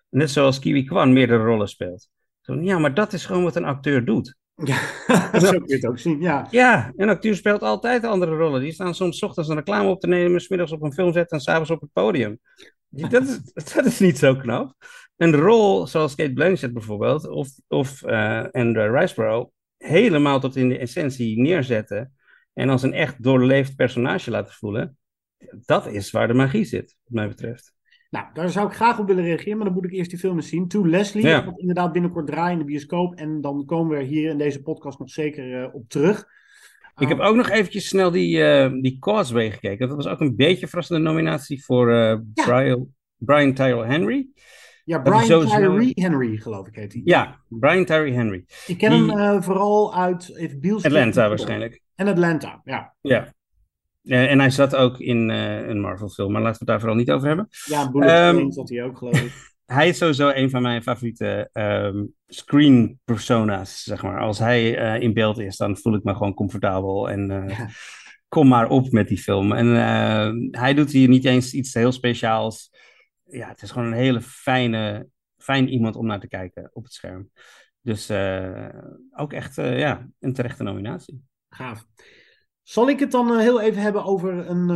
Net zoals Kiwi Kwan meerdere rollen speelt. Zo, ja, maar dat is gewoon wat een acteur doet. Ja, zo kun je het ook zien, ja. Ja, een acteur speelt altijd andere rollen. Die staan soms 's ochtends een reclame op te nemen, smiddags op een filmzet en s'avonds op het podium. Dat is, dat is niet zo knap. Een rol zoals Kate Blanchett bijvoorbeeld, of, of uh, Andrew Riceborough, helemaal tot in de essentie neerzetten en als een echt doorleefd personage laten voelen, dat is waar de magie zit, wat mij betreft. Nou, daar zou ik graag op willen reageren, maar dan moet ik eerst die film eens zien. To Leslie, ja. dat inderdaad binnenkort draaien in de bioscoop. En dan komen we hier in deze podcast nog zeker uh, op terug. Ik heb ook nog eventjes snel die, uh, die Causeway gekeken. Dat was ook een beetje een verrassende nominatie voor uh, ja. Brian, Brian Tyrell Henry. Ja, Brian Tyree Henry, geloof ik heet hij. Ja, Brian Tyree Henry. Ik ken die... hem vooral uit Atlanta waarschijnlijk. En Atlanta, ja. Ja, uh, en hij zat ook in uh, een Marvel-film, maar laten we het daar vooral niet over hebben. Ja, Bullet um, zat hij ook, geloof ik. hij is sowieso een van mijn favoriete um, screen persona's, zeg maar. Als hij in beeld is, dan voel ik me gewoon comfortabel en ja. kom maar op met die film. En hij doet hier niet eens iets heel speciaals. Ja, het is gewoon een hele fijne, fijn iemand om naar te kijken op het scherm. Dus ook echt ja, een terechte nominatie. Gaaf. Zal ik het dan uh, heel even hebben over een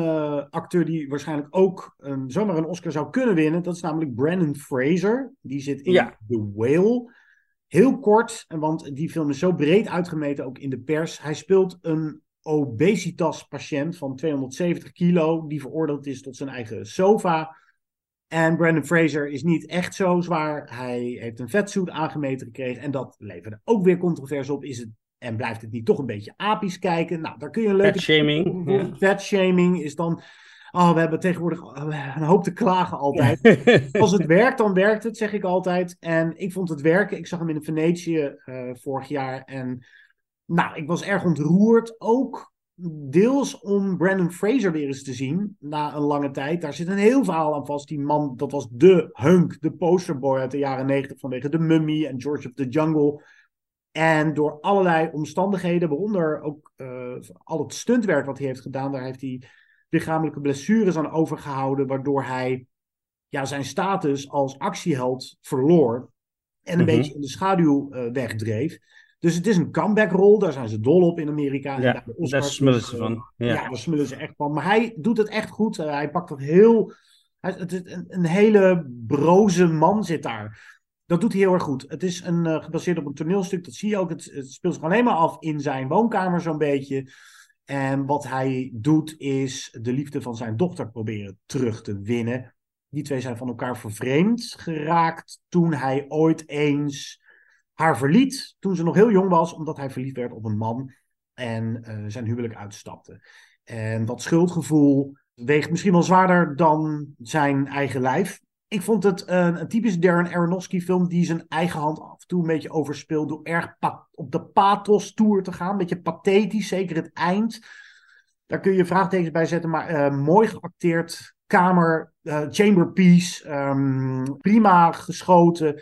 acteur die waarschijnlijk ook um, zomaar een Oscar zou kunnen winnen. Dat is namelijk Brandon Fraser. Die zit in ja. The Whale. Heel kort, want die film is zo breed uitgemeten ook in de pers. Hij speelt een obesitas-patiënt van 270 kilo die veroordeeld is tot zijn eigen sofa. En Brandon Fraser is niet echt zo zwaar. Hij heeft een vetsuit aangemeten gekregen. En dat leverde ook weer controverse op. Is het en blijft het niet toch een beetje apisch kijken? Nou, daar kun je een leuke... Fatshaming. Ja. Fatshaming is dan... Oh, we hebben tegenwoordig een hoop te klagen altijd. Als het werkt, dan werkt het, zeg ik altijd. En ik vond het werken. Ik zag hem in Venetië uh, vorig jaar. En nou, ik was erg ontroerd. Ook deels om Brandon Fraser weer eens te zien. Na een lange tijd. Daar zit een heel verhaal aan vast. Die man, dat was de hunk, de posterboy uit de jaren negentig. Vanwege de Mummy en George of the Jungle. En door allerlei omstandigheden, waaronder ook uh, al het stuntwerk wat hij heeft gedaan, daar heeft hij lichamelijke blessures aan overgehouden, waardoor hij ja, zijn status als actieheld verloor en een mm -hmm. beetje in de schaduw uh, wegdreef. Dus het is een comeback-rol, daar zijn ze dol op in Amerika. Ja, daar smullen ze van. Ja. ja, daar smullen ze echt van. Maar hij doet het echt goed. Uh, hij pakt dat heel... Hij, het, een, een hele broze man zit daar dat doet hij heel erg goed. Het is een, uh, gebaseerd op een toneelstuk, dat zie je ook. Het, het speelt zich alleen maar af in zijn woonkamer zo'n beetje. En wat hij doet is de liefde van zijn dochter proberen terug te winnen. Die twee zijn van elkaar vervreemd geraakt toen hij ooit eens haar verliet. Toen ze nog heel jong was, omdat hij verliefd werd op een man en uh, zijn huwelijk uitstapte. En dat schuldgevoel weegt misschien wel zwaarder dan zijn eigen lijf ik vond het een, een typisch Darren Aronofsky film die zijn eigen hand af en toe een beetje overspeelt door erg op de pathos tour te gaan. Een beetje pathetisch, zeker het eind. Daar kun je vraagtekens bij zetten, maar uh, mooi geacteerd. Kamer, chamber piece, um, prima geschoten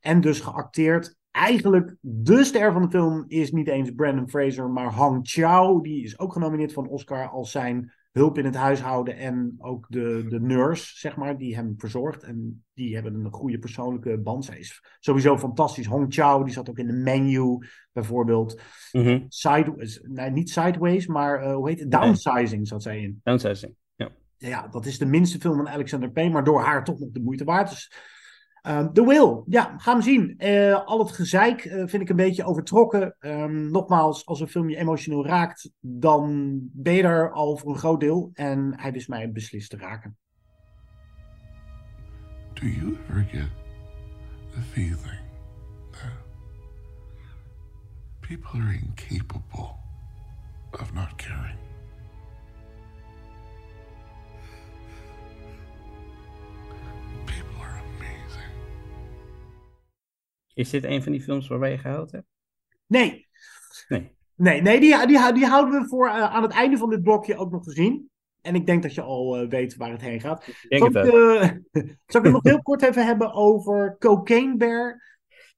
en dus geacteerd. Eigenlijk de ster van de film is niet eens Brandon Fraser, maar Hang Chao. Die is ook genomineerd voor een Oscar als zijn hulp in het huishouden en ook de, de nurse, zeg maar, die hem verzorgt. En die hebben een goede persoonlijke band. Zij is sowieso fantastisch. Hong Chao, die zat ook in de menu, bijvoorbeeld. Mm -hmm. Side, nee, niet Sideways, maar uh, hoe heet het? Downsizing zat zij in. Downsizing, ja. Ja, dat is de minste film van Alexander Payne, maar door haar toch nog de moeite waard. Dus Uh, The Will, ja, ga hem zien. Uh, al het gezeik uh, vind ik een beetje overtrokken. Um, nogmaals, als een film je emotioneel raakt, dan ben je er al voor een groot deel. En hij wist mij beslist te raken. Do you ever get the feeling that people are incapable of not caring? Is dit een van die films waarbij je gehuild hebt? Nee. Nee. Nee, nee die, die, die houden we voor uh, aan het einde van dit blokje ook nog te zien. En ik denk dat je al uh, weet waar het heen gaat. Denk zal, ik, uh, zal ik het nog heel kort even hebben over Cocaine Bear?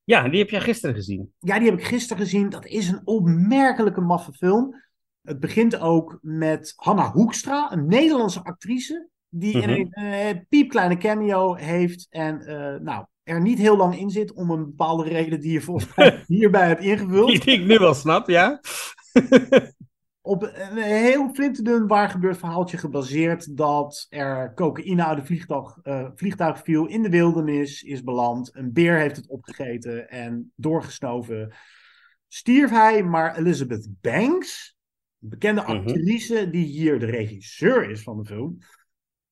Ja, die heb jij gisteren gezien. Ja, die heb ik gisteren gezien. Dat is een opmerkelijke maffe film. Het begint ook met Hanna Hoekstra, een Nederlandse actrice. Die Mhm. een uh, piepkleine cameo heeft. En nou, er niet heel lang in zit. Om een bepaalde reden die je volgens mij hierbij hebt ingevuld. Die, ik nu wel snap, ja. op een heel flinterdun waar gebeurd verhaaltje gebaseerd dat er cocaïne uit een vliegtuig, uh, vliegtuig viel in de wildernis, is beland. Een beer heeft het opgegeten en doorgesnoven stierf hij. Maar Elizabeth Banks, een bekende actrice mm-hmm. die hier de regisseur is van de film,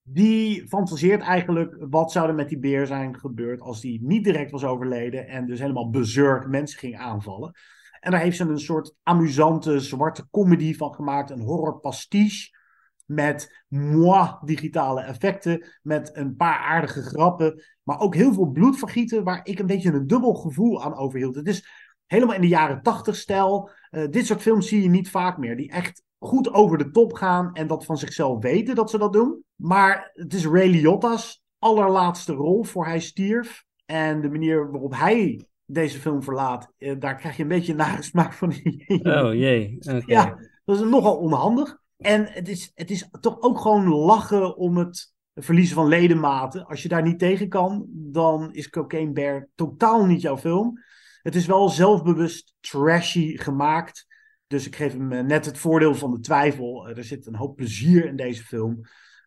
die fantaseert eigenlijk wat zou er met die beer zijn gebeurd als die niet direct was overleden en dus helemaal bezurk mensen ging aanvallen. En daar heeft ze een soort amusante zwarte comedy van gemaakt. Een horror pastiche. Met moi digitale effecten. Met een paar aardige grappen. Maar ook heel veel bloedvergieten. Waar ik een beetje een dubbel gevoel aan overhield. Het is helemaal in de jaren tachtig stijl. Uh, dit soort films zie je niet vaak meer. Die echt goed over de top gaan. En dat van zichzelf weten dat ze dat doen. Maar het is Ray Liotta's allerlaatste rol voor hij stierf. En de manier waarop hij deze film verlaat, eh, daar krijg je een beetje een nagesmaak van. oh jee. Okay. Ja, dat is nogal onhandig. En het is, het is toch ook gewoon lachen om het verliezen van ledematen. Als je daar niet tegen kan, dan is Cocaine Bear totaal niet jouw film. Het is wel zelfbewust trashy gemaakt. Dus ik geef hem net het voordeel van de twijfel. Er zit een hoop plezier in deze film.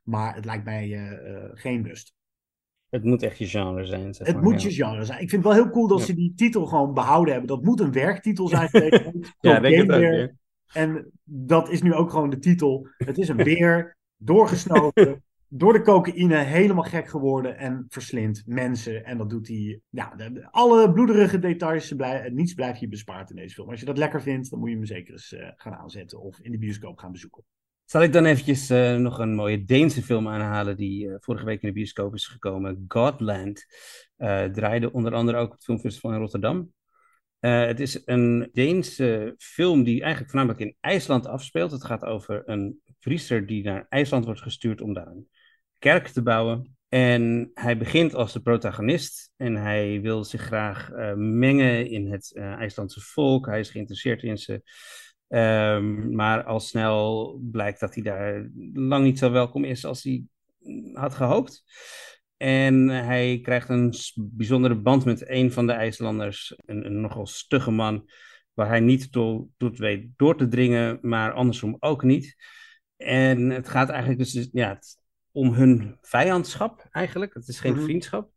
Maar het lijkt mij uh, uh, geen lust. Het moet echt je genre zijn. Zeg het maar, moet ja. je genre zijn. Ik vind het wel heel cool dat Ja. ze die titel gewoon behouden hebben. Dat moet een werktitel zijn. Ja, het Bear. ja. En dat is nu ook gewoon de titel. Het is een beer, doorgesnoven, door de cocaïne, helemaal gek geworden en verslindt mensen. En dat doet hij. Ja, alle bloederige details, blij, niets blijft je bespaard in deze film. Als je dat lekker vindt, dan moet je hem zeker eens eh, gaan aanzetten of in de bioscoop gaan bezoeken. Zal ik dan eventjes eh, nog een mooie Deense film aanhalen die eh, vorige week in de bioscoop is gekomen. Godland. Eh, draaide onder andere ook op het filmfestival in Rotterdam. Eh, het is een Deense film die eigenlijk voornamelijk in IJsland afspeelt. Het gaat over een priester die naar IJsland wordt gestuurd om daar een kerk te bouwen. En hij begint als de protagonist en hij wil zich graag eh, mengen in het eh, IJslandse volk. Hij is geïnteresseerd in ze. Ehm, maar al snel blijkt dat hij daar lang niet zo welkom is als hij had gehoopt. En hij krijgt een bijzondere band met een van de IJslanders, een, nogal stugge man, waar hij niet toe, toe weet door te dringen, maar andersom ook niet. En het gaat eigenlijk dus ja, het- om hun vijandschap eigenlijk. Het is geen Mhm. vriendschap.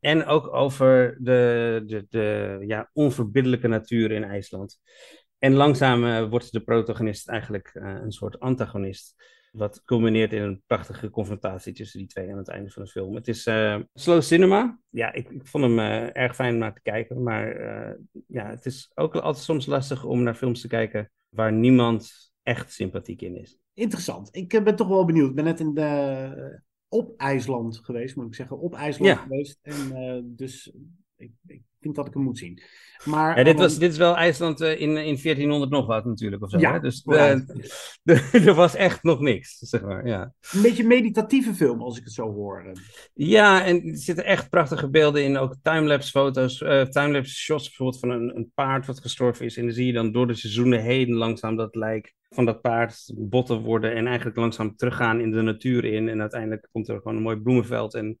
En ook over de, de, de ja, onverbiddelijke natuur in IJsland. En langzaam eh, wordt de protagonist eigenlijk eh, een soort antagonist. Wat culmineert in een prachtige confrontatie tussen die twee aan het einde van de film. Het is eh, slow cinema. Ja, ik, ik vond hem erg fijn om naar te kijken. Maar ja, het is ook altijd soms lastig om naar films te kijken waar niemand echt sympathiek in is. Interessant. Ik eh, ben toch wel benieuwd. Ik ben net in de, op IJsland geweest, moet ik zeggen. Op IJsland Ja. geweest. En dus dus ik, ik vind dat ik hem moet zien. Maar, Ja, dit, ehm, was, dit is wel IJsland eh, in, in 1400 nog wat natuurlijk. Of zo, Ja, hè? Dus er was echt nog niks, zeg maar. Ja. een beetje een meditatieve film, als ik het zo hoor. Ja, en er zitten echt prachtige beelden in. Ook timelapse foto's, eh timelapse shots bijvoorbeeld van een, een paard wat gestorven is. En dan zie je dan door de seizoenen heen langzaam dat lijk van dat paard botten worden. En eigenlijk langzaam teruggaan in de natuur in. En uiteindelijk komt er gewoon een mooi bloemenveld. En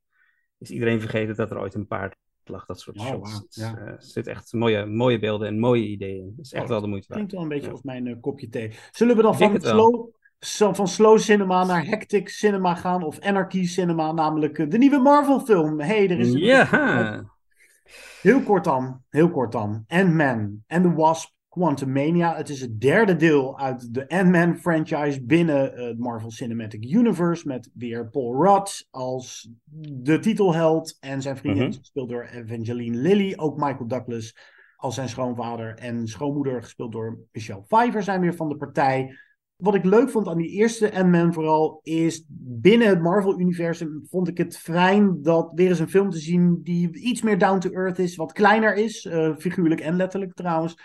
is iedereen vergeten dat er ooit een paard lag. Dat soort Oh, shots. eh, er zitten echt mooie, mooie beelden en mooie ideeën in. Het is echt Oh, wel de moeite waard. Klinkt wel een beetje Ja. als mijn eh, kopje thee. Zullen we dan van slow, van slow cinema naar hectic cinema gaan? Of anarchy cinema, namelijk eh, de nieuwe Marvel film. hey, er is een... Ja, Heel kort dan, heel kort dan. Ant-Man and the Wasp Quantumania. Het is het derde deel uit de Ant-Man franchise binnen eh, het Marvel Cinematic Universe. Met weer Paul Rudd als de titelheld. En zijn vriendin Mhm. is gespeeld door Evangeline Lilly. Ook Michael Douglas als zijn schoonvader. En schoonmoeder gespeeld door Michelle Pfeiffer zijn weer van de partij. Wat ik leuk vond aan die eerste Ant-Man vooral is binnen het Marvel-universum vond ik het fijn dat weer eens een film te zien die iets meer down to earth is, wat kleiner is, eh, figuurlijk en letterlijk trouwens.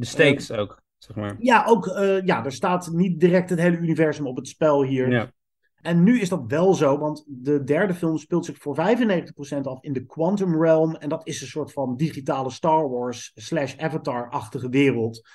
De stakes ook, zeg maar. Ja, ook, eh, ja, er staat niet direct het hele universum op het spel hier. Ja. En nu is dat wel zo, want de derde film speelt zich voor 95% af in de Quantum Realm. En dat is een soort van digitale Star Wars slash Avatar-achtige wereld.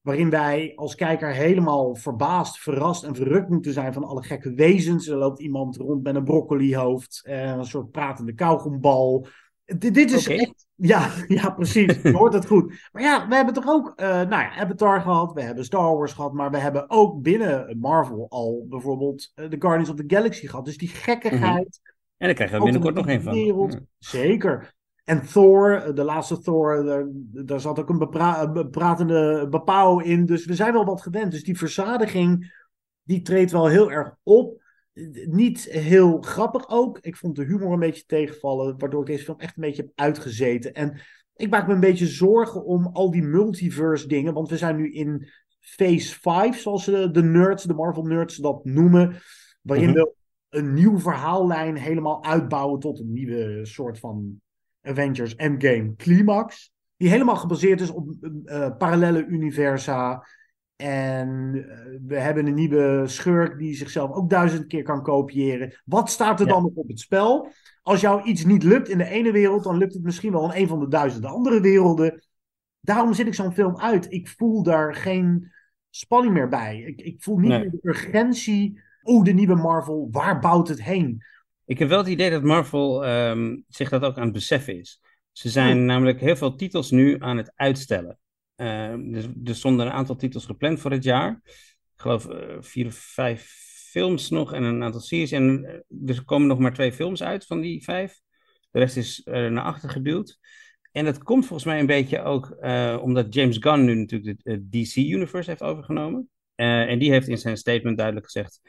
Waarin wij als kijker helemaal verbaasd, verrast en verrukt moeten zijn van alle gekke wezens. Er loopt iemand rond met een broccolihoofd, en een soort pratende kauwgombal. Dit, dit is echt. Ja, ja, precies. Je hoort het goed. Maar ja, we hebben toch ook. eh nou ja, Avatar gehad. We hebben Star Wars gehad. Maar we hebben ook binnen Marvel al bijvoorbeeld eh, de Guardians of the Galaxy gehad. Dus die gekkigheid. En daar krijgen we binnenkort nog een van. Wereld. Ja. Zeker. En Thor, eh, de laatste Thor, daar, daar zat ook een bepra- bepauw in. Dus we zijn wel wat gewend. Dus die verzadiging, die treedt wel heel erg op. Niet heel grappig ook. Ik vond de humor een beetje tegenvallen, waardoor ik deze film echt een beetje heb uitgezeten. En ik maak me een beetje zorgen om al die multiverse dingen, want we zijn nu in phase 5, zoals de, de nerds, de Marvel nerds dat noemen, waarin Mhm. we een nieuw verhaallijn helemaal uitbouwen tot een nieuwe soort van Avengers Endgame climax. Die helemaal gebaseerd is op eh, parallele universa. En eh, we hebben een nieuwe schurk die zichzelf ook duizend keer kan kopiëren. Wat staat er Ja. dan nog op het spel? Als jou iets niet lukt in de ene wereld, dan lukt het misschien wel in een van de duizenden andere werelden. Daarom zit ik zo'n film uit. Ik voel daar geen spanning meer bij. Ik, ik voel niet Nee. meer de urgentie. Oh, de nieuwe Marvel, waar bouwt het heen? Ik heb wel het idee dat Marvel ehm, zich dat ook aan het beseffen is. Ze zijn namelijk heel veel titels nu aan het uitstellen. Ehm, dus, er stonden een aantal titels gepland voor het jaar. Ik geloof eh, vier of vijf films nog en een aantal series. En eh, er komen nog maar twee films uit van die vijf. De rest is eh, naar achter geduwd. En dat komt volgens mij een beetje ook omdat James Gunn nu natuurlijk de DC-universe heeft overgenomen. En die heeft in zijn statement duidelijk gezegd: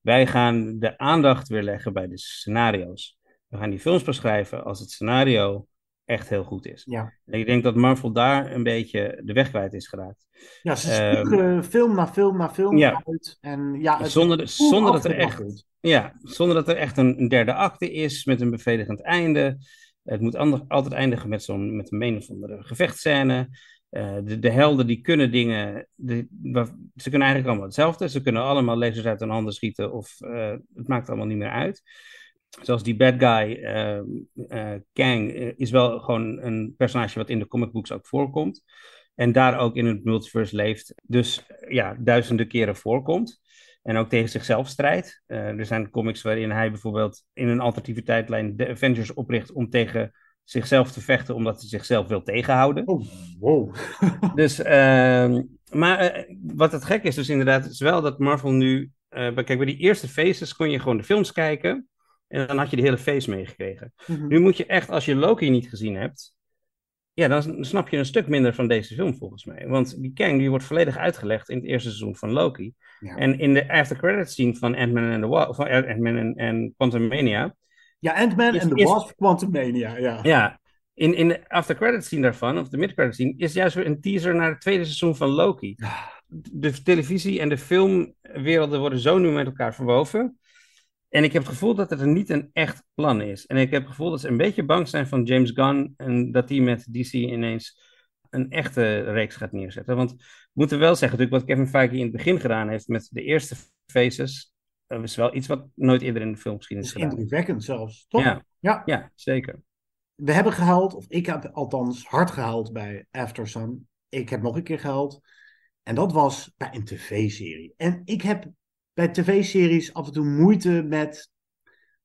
wij gaan de aandacht weer leggen bij de scenario's. We gaan die films beschrijven als het scenario echt heel goed is. Ja. En ik denk dat Marvel daar een beetje de weg kwijt is geraakt. Ja, ze Ehm, spugen film na film na film ja. uit. En ja, het Zonder, zonder, dat er echt, ja, zonder dat er echt een, een derde acte is met een bevredigend einde. Het moet ander- altijd eindigen met, zo'n, met een een of andere gevechtscène. Eh, de, de helden die kunnen dingen, de, ze kunnen eigenlijk allemaal hetzelfde. Ze kunnen allemaal lasers uit hun handen schieten of eh, het maakt allemaal niet meer uit. Zoals die bad guy, eh, Kang, eh, is wel gewoon een personage wat in de comic books ook voorkomt. En daar ook in het multiverse leeft. Dus eh, ja, duizenden keren voorkomt. En ook tegen zichzelf strijdt. Er zijn comics waarin hij bijvoorbeeld in een alternatieve tijdlijn de Avengers opricht om tegen zichzelf te vechten, omdat hij zichzelf wil tegenhouden. Oh, wow. Dus, ehm, maar wat het gek is dus inderdaad, is wel dat Marvel nu... bij- kijk, bij die eerste faces kon je gewoon de films kijken en dan had je de hele face meegekregen. Mhm. Nu moet je echt, als je Loki niet gezien hebt, ja, dan snap je een stuk minder van deze film volgens mij. Want die Kang die wordt volledig uitgelegd in het eerste seizoen van Loki. Ja. En in de after credits scene van Ant-Man Ant-Man en, en Quantumania, Ja, Ant-Man en is- Wasp, Quantumania, ja. ja, in, in de after credits scene daarvan, of de mid credits scene, is juist weer een teaser naar het tweede seizoen van Loki. De televisie en de filmwerelden worden zo nu met elkaar verwoven. En ik heb het gevoel dat het er niet een echt plan is. En ik heb het gevoel dat ze een beetje bang zijn van James Gunn en dat hij met DC ineens een echte reeks gaat neerzetten. Want we moeten wel zeggen, natuurlijk, wat Kevin Feige in het begin gedaan heeft met de eerste phases, dat is wel iets wat nooit eerder in de filmgeschiedenis Dat is gedaan indrukwekkend zelfs, toch? Ja. ja. Ja, zeker. We hebben gehuild, of ik heb althans hard gehuild bij After Sun. Ik heb nog een keer gehuild. En dat was bij een tv-serie. En ik heb bij tv-series af en toe moeite met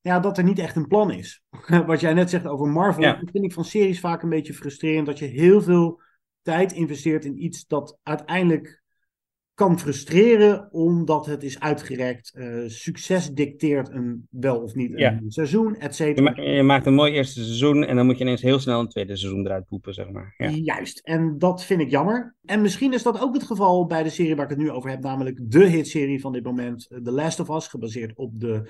ja, dat er niet echt een plan is. Wat jij net zegt over Marvel, Ja. dat vind ik van series vaak een beetje frustrerend. Dat je heel veel tijd investeert in iets dat uiteindelijk kan frustreren omdat het is uitgerekt. Eh, succes dicteert een wel of niet een Ja. seizoen, et Je, cetera. ma- je maakt een mooi eerste seizoen en dan moet je ineens heel snel een tweede seizoen eruit poepen, zeg maar. Ja. Juist, en dat vind ik jammer. En misschien is dat ook het geval bij de serie waar ik het nu over heb, namelijk de hitserie van dit moment, eh, The Last of Us, gebaseerd op de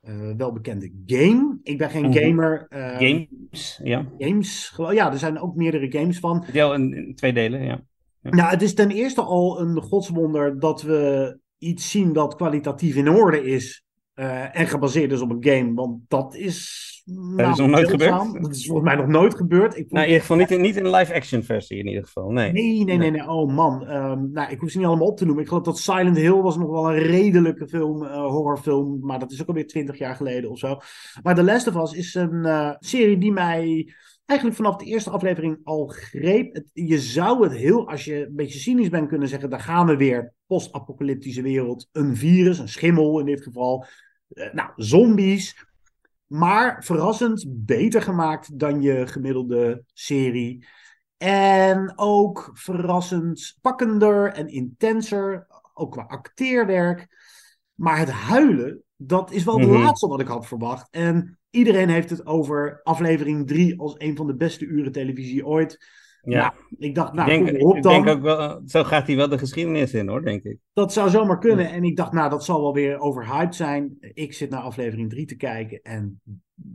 eh, welbekende game. Ik ben geen Mhm. gamer. eh, Games, ja. Games, ja, er zijn ook meerdere games van. Deel in, in twee delen, ja. Ja. Nou, het is ten eerste al een godswonder dat we iets zien dat kwalitatief in orde is. Uh, en gebaseerd is op een game, want dat is. Nou, dat is nog nooit gebeurd. Dat is volgens mij nog nooit gebeurd. Ik nou, in ieder geval niet, niet in live-action versie, in ieder geval. Nee, nee, nee, nee. nee. Oh man. Um, nou, ik hoef ze niet allemaal op te noemen. Ik geloof dat Silent Hill was nog wel een redelijke film, uh, horrorfilm. Maar dat is ook alweer twintig jaar geleden of zo. Maar The Last of Us is een uh, serie die mij eigenlijk vanaf de eerste aflevering al greep. Het, je zou het heel, als je een beetje cynisch bent, kunnen zeggen: daar gaan we weer. Post-apocalyptische wereld. Een virus, een schimmel in dit geval. Uh, nou, zombies. Maar verrassend beter gemaakt dan je gemiddelde serie. En ook verrassend pakkender en intenser. Ook qua acteerwerk. Maar het huilen, dat is wel de Mhm. laatste wat ik had verwacht. En iedereen heeft het over aflevering 3 als een van de beste uren televisie ooit. Ja. Nou, ik dacht, nou, ik denk, ik denk ook wel, zo gaat hij wel de geschiedenis in hoor, denk ik. Dat zou zomaar kunnen. En ik dacht, nou, dat zal wel weer overhyped zijn. Ik zit naar aflevering 3 te kijken en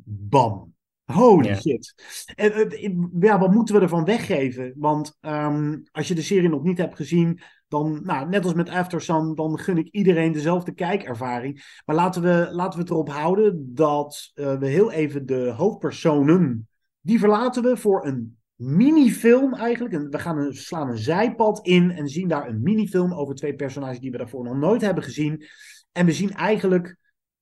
bam. Holy Ja. shit. En, eh, ja, wat moeten we ervan weggeven? Want ehm, als je de serie nog niet hebt gezien, dan, nou, net als met Aftersun, dan gun ik iedereen dezelfde kijkervaring. Maar laten we, laten we het erop houden dat eh, we heel even de hoofdpersonen, die verlaten we voor een minifilm eigenlijk. En we gaan een, slaan een zijpad in en zien daar een minifilm over twee personages die we daarvoor nog nooit hebben gezien. En we zien eigenlijk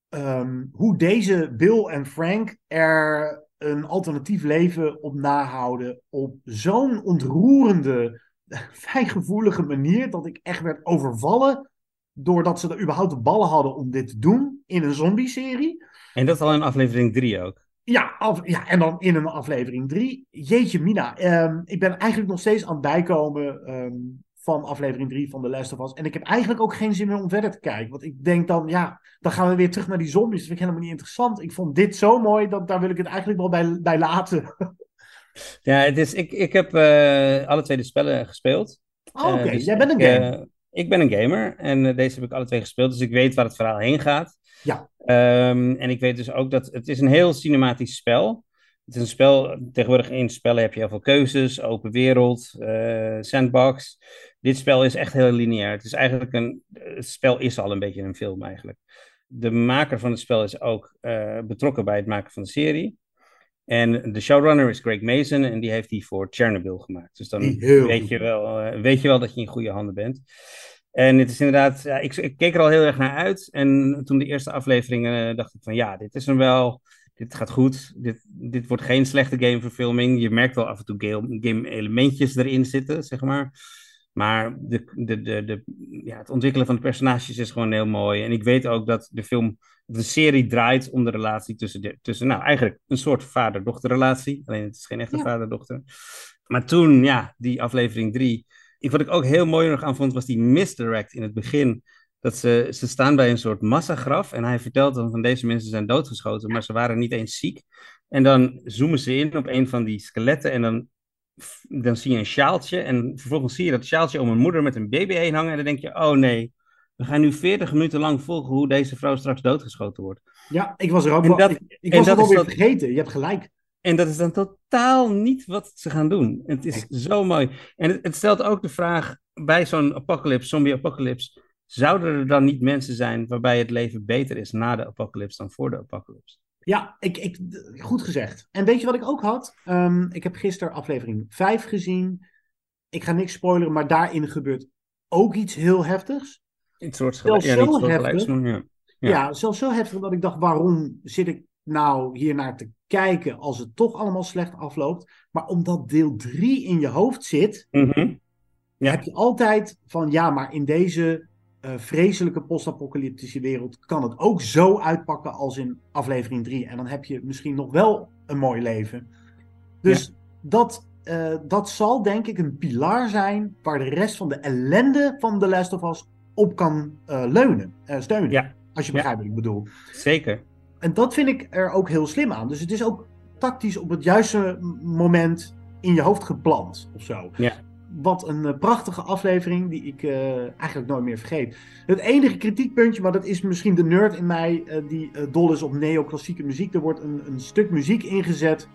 ehm, hoe deze Bill en Frank er een alternatief leven op nahouden. Op zo'n ontroerende, fijngevoelige manier dat ik echt werd overvallen. Doordat ze er überhaupt de ballen hadden om dit te doen in een zombie-serie. En dat al in aflevering 3 ook. Ja, af, ja, en dan in een aflevering 3. Jeetje, Mina. ehm, ik ben eigenlijk nog steeds aan het bijkomen ehm, van aflevering 3 van The Last of Us. En ik heb eigenlijk ook geen zin meer om verder te kijken. Want ik denk dan, ja, dan gaan we weer terug naar die zombies. Dat vind ik helemaal niet interessant. Ik vond dit zo mooi, dat daar wil ik het eigenlijk wel bij, bij laten. Ja, het is, ik, ik heb eh, alle twee de spellen gespeeld. Oh, Oké, Eh, dus jij bent een gamer. eh, ik ben een gamer en deze heb ik alle twee gespeeld, dus ik weet waar het verhaal heen gaat. Ja. Ehm, en ik weet dus ook dat het is een heel cinematisch spel. Het is een spel, tegenwoordig in spellen heb je heel veel keuzes, open wereld, sandbox. Dit spel is echt heel lineair. Het is eigenlijk een, het spel is al een beetje een film eigenlijk. De maker van het spel is ook eh, betrokken bij het maken van de serie. En de showrunner is Greg Mason en die heeft die voor Chernobyl gemaakt. Dus dan heel weet je, wel, eh, weet je wel dat je in goede handen bent. En het is inderdaad, ja, ik, ik keek er al heel erg naar uit. En toen de eerste afleveringen eh, dacht ik van ja, dit is hem wel. Dit gaat goed. Dit, dit wordt geen slechte gameverfilming. Je merkt wel af en toe game, game elementjes erin zitten, zeg maar. Maar de, de, de, de, ja, het ontwikkelen van de personages is gewoon heel mooi. En ik weet ook dat de film, de serie draait om de relatie tussen, de, tussen nou eigenlijk een soort vader-dochterrelatie. Alleen het is geen echte Ja. vader-dochter. Maar toen, ja, die aflevering drie. Ik, wat ik ook heel mooi nog aan vond, was die misdirect in het begin. Dat ze, ze staan bij een soort massagraf en hij vertelt dan van deze mensen zijn doodgeschoten, maar ze waren niet eens ziek. En dan zoomen ze in op een van die skeletten en dan, dan zie je een sjaaltje en vervolgens zie je dat sjaaltje om een moeder met een baby heen hangen en dan denk je, oh nee, we gaan nu 40 minuten lang volgen hoe deze vrouw straks doodgeschoten wordt. Ja, ik was er ook En wel. dat- ik ik en was dat dat- vergeten. Je hebt gelijk. En dat is dan totaal niet wat ze gaan doen. Het is zo mooi. En het, het stelt ook de vraag bij zo'n apocalypse, zombie-apocalypse, zouden er dan niet mensen zijn waarbij het leven beter is na de apocalypse dan voor de apocalypse? Ja, ik, ik, goed gezegd. En weet je wat ik ook had? Ehm, ik heb gisteren aflevering 5 gezien. Ik ga niks spoileren, maar daarin gebeurt ook iets heel heftigs. Iets soort Zelfs ja, zo heftig. ja. Ja. Ja. zelfs zo heftig dat ik dacht, waarom zit ik nou hier naar te kijken als het toch allemaal slecht afloopt? Maar omdat deel 3 in je hoofd zit, Mhm. Heb je altijd van ja, maar in deze eh, vreselijke post-apocalyptische wereld kan het ook zo uitpakken als in aflevering 3. En dan heb je misschien nog wel een mooi leven. Dus dat, eh, dat zal denk ik een pilaar zijn waar de rest van de ellende van The Last of Us op kan eh, leunen, steunen. Ja. Als je Ja. begrijpt wat ik bedoel. Zeker. En dat vind ik er ook heel slim aan. Dus het is ook tactisch op het juiste moment in je hoofd geplant of zo. Ja. Wat een eh, prachtige aflevering die ik eh, eigenlijk nooit meer vergeet. Het enige kritiekpuntje, maar dat is misschien de nerd in mij eh, die dol is op neoclassieke muziek. Er wordt een, een stuk muziek ingezet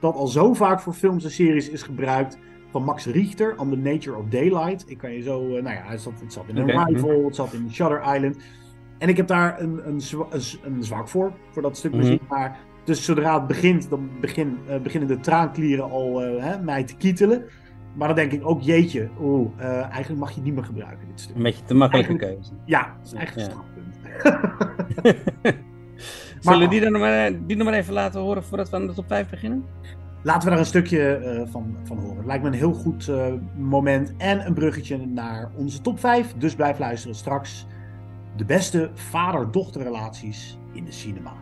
dat al zo vaak voor films en series is gebruikt. Van Max Richter, On the Nature of Daylight. Ik kan je zo, nou ja, het zat, het zat in Oké, Arrival, het zat in Shutter Island. En ik heb daar een, een, zwa- een, zwak voor, voor dat stuk Mhm. muziek. Maar dus zodra het begint, dan begin, beginnen de traanklieren al hè, mij te kietelen. Maar dan denk ik ook, jeetje, oeh, eh, eigenlijk mag je het niet meer gebruiken, dit stuk. Een beetje te makkelijke Eigenlijk- keuze. Ja, dat is eigenlijk Ja. een strafpunt. Zullen we die dan nog maar, die nog maar even laten horen voordat we aan de top 5 beginnen? Laten we daar een stukje eh, van, van horen. Het lijkt me een heel goed eh, moment en een bruggetje naar onze top 5. Dus blijf luisteren straks. De beste vader-dochterrelaties in de cinema.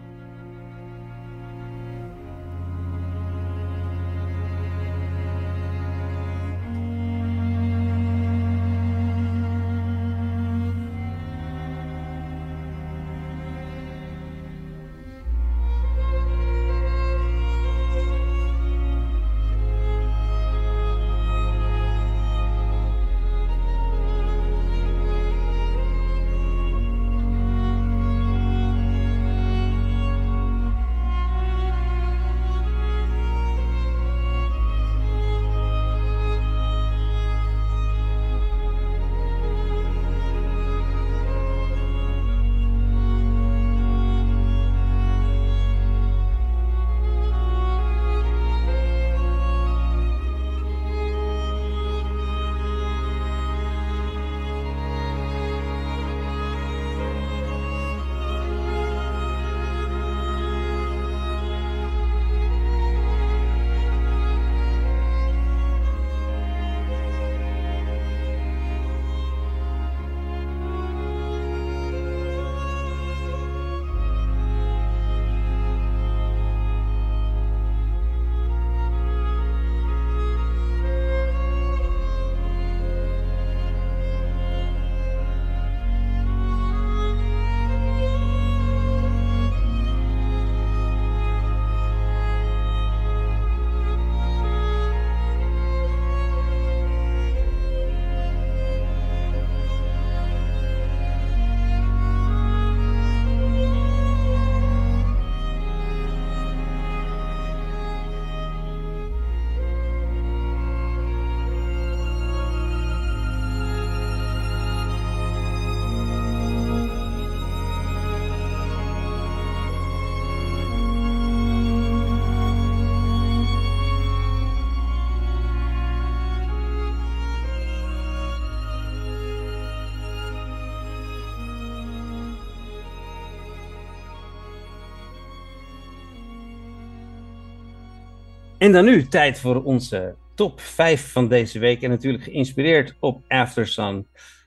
En dan nu tijd voor onze top 5 van deze week. En natuurlijk geïnspireerd op Aftersun.